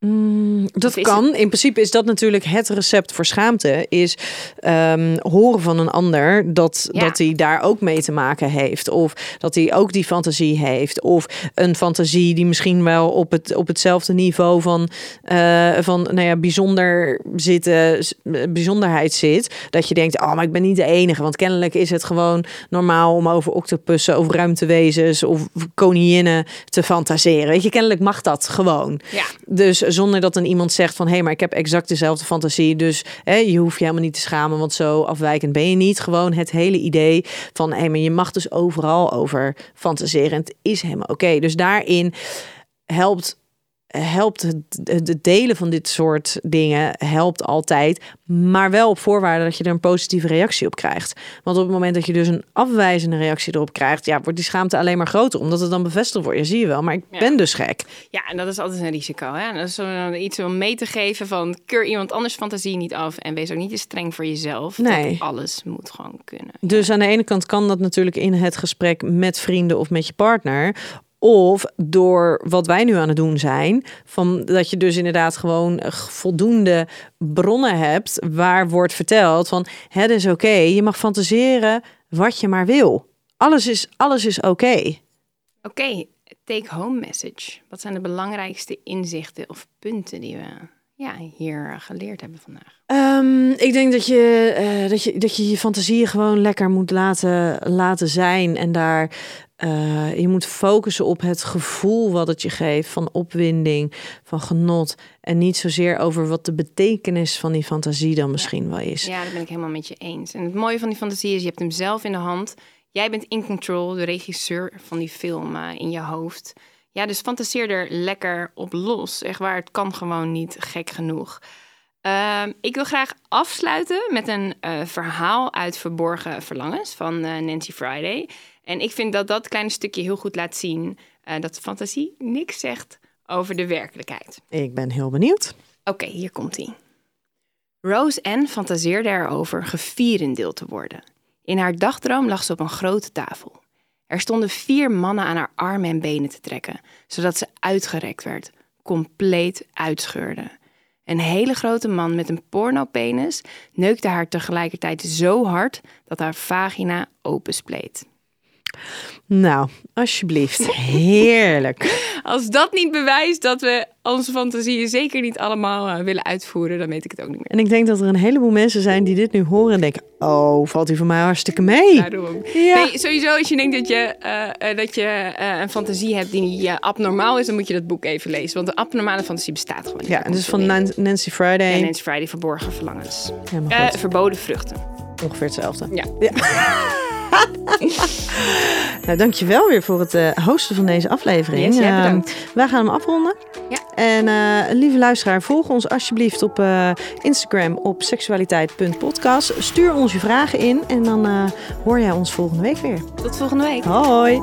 Mm, dat kan. In principe is dat natuurlijk het recept voor schaamte. Is ehm, horen van een ander dat, Ja. dat hij daar ook mee te maken heeft. Of dat hij ook die fantasie heeft. Of een fantasie die misschien wel op, het, op hetzelfde niveau van, eh, van nou ja, bijzonder zitten, s- bijzonderheid zit. Dat je denkt, oh, maar ik ben niet de enige. Want kennelijk is het gewoon normaal om over octopussen of ruimtewezens of koninginnen te fantaseren. Weet je, kennelijk mag dat gewoon. Ja. Dus zonder dat dan iemand zegt van... hé, hey, maar ik heb exact dezelfde fantasie... dus je hoeft je helemaal niet te schamen... want zo afwijkend ben je niet. Gewoon het hele idee van... hé, hey, maar je mag dus overal over fantaseren... en het is helemaal oké. Dus daarin helpt... Helpt het, delen van dit soort dingen helpt altijd, maar wel op voorwaarde dat je er een positieve reactie op krijgt. Want op het moment dat je dus een afwijzende reactie erop krijgt, ja, wordt die schaamte alleen maar groter, omdat het dan bevestigd wordt. Ja, zie je wel, maar ik Ja. ben dus gek. Ja, en dat is altijd een risico. Hè? En dat is iets om mee te geven van... keur iemand anders fantasie niet af... en wees ook niet te streng voor jezelf. Nee. Dat alles moet gewoon kunnen. Dus aan de ene kant kan dat natuurlijk in het gesprek met vrienden of met je partner. Of door wat wij nu aan het doen zijn, van dat je dus inderdaad gewoon voldoende bronnen hebt waar wordt verteld van het is oké, je mag fantaseren wat je maar wil. Alles is, alles is oké. Oké, take-home message. Wat zijn de belangrijkste inzichten of punten die we ja, hier geleerd hebben vandaag? Um, ik denk dat je, uh, dat, je, dat je je fantasie gewoon lekker moet laten, laten zijn. En daar uh, je moet focussen op het gevoel wat het je geeft van opwinding, van genot. En niet zozeer over wat de betekenis van die fantasie dan misschien wel is. Ja, dat ben ik helemaal met je eens. En het mooie van die fantasie is, je hebt hem zelf in de hand. Jij bent in control, de regisseur van die film uh, in je hoofd. Ja, dus fantaseer er lekker op los. Echt waar, het kan gewoon niet gek genoeg. Uh, ik wil graag afsluiten met een uh, verhaal uit Verborgen Verlangens van uh, Nancy Friday. En ik vind dat dat kleine stukje heel goed laat zien uh, dat de fantasie niks zegt over de werkelijkheid. Ik ben heel benieuwd. Oké, okay, hier komt ie. Rose Ann fantaseerde erover gevierendeeld te worden. In haar dagdroom lag ze op een grote tafel. Er stonden vier mannen aan haar armen en benen te trekken, zodat ze uitgerekt werd, compleet uitscheurde. Een hele grote man met een pornopenis neukte haar tegelijkertijd zo hard dat haar vagina openspleet. Nou, alsjeblieft. Heerlijk. Als dat niet bewijst dat we onze fantasieën zeker niet allemaal uh, willen uitvoeren, dan weet ik het ook niet meer. En ik denk dat er een heleboel mensen zijn die dit nu horen en denken: Oh, valt u voor mij hartstikke mee? Daarom. Ja. Nee, sowieso, als je denkt dat je, uh, dat je uh, een fantasie hebt die abnormaal is, dan moet je dat boek even lezen. Want een abnormale fantasie bestaat gewoon niet. Ja, en dus van Nancy Friday. Ja, Nancy Friday, Verborgen Verlangens. verboden vruchten. Ongeveer hetzelfde. Ja. ja. [LAUGHS] [LAUGHS] nou, dankjewel weer voor het uh, hosten van deze aflevering. Yes, ja, bedankt. Uh, wij gaan hem afronden. Ja. En uh, lieve luisteraar, volg ons alsjeblieft op Instagram op seksualiteit.podcast. Stuur ons je vragen in en dan hoor jij ons volgende week weer. Tot volgende week. Hoi.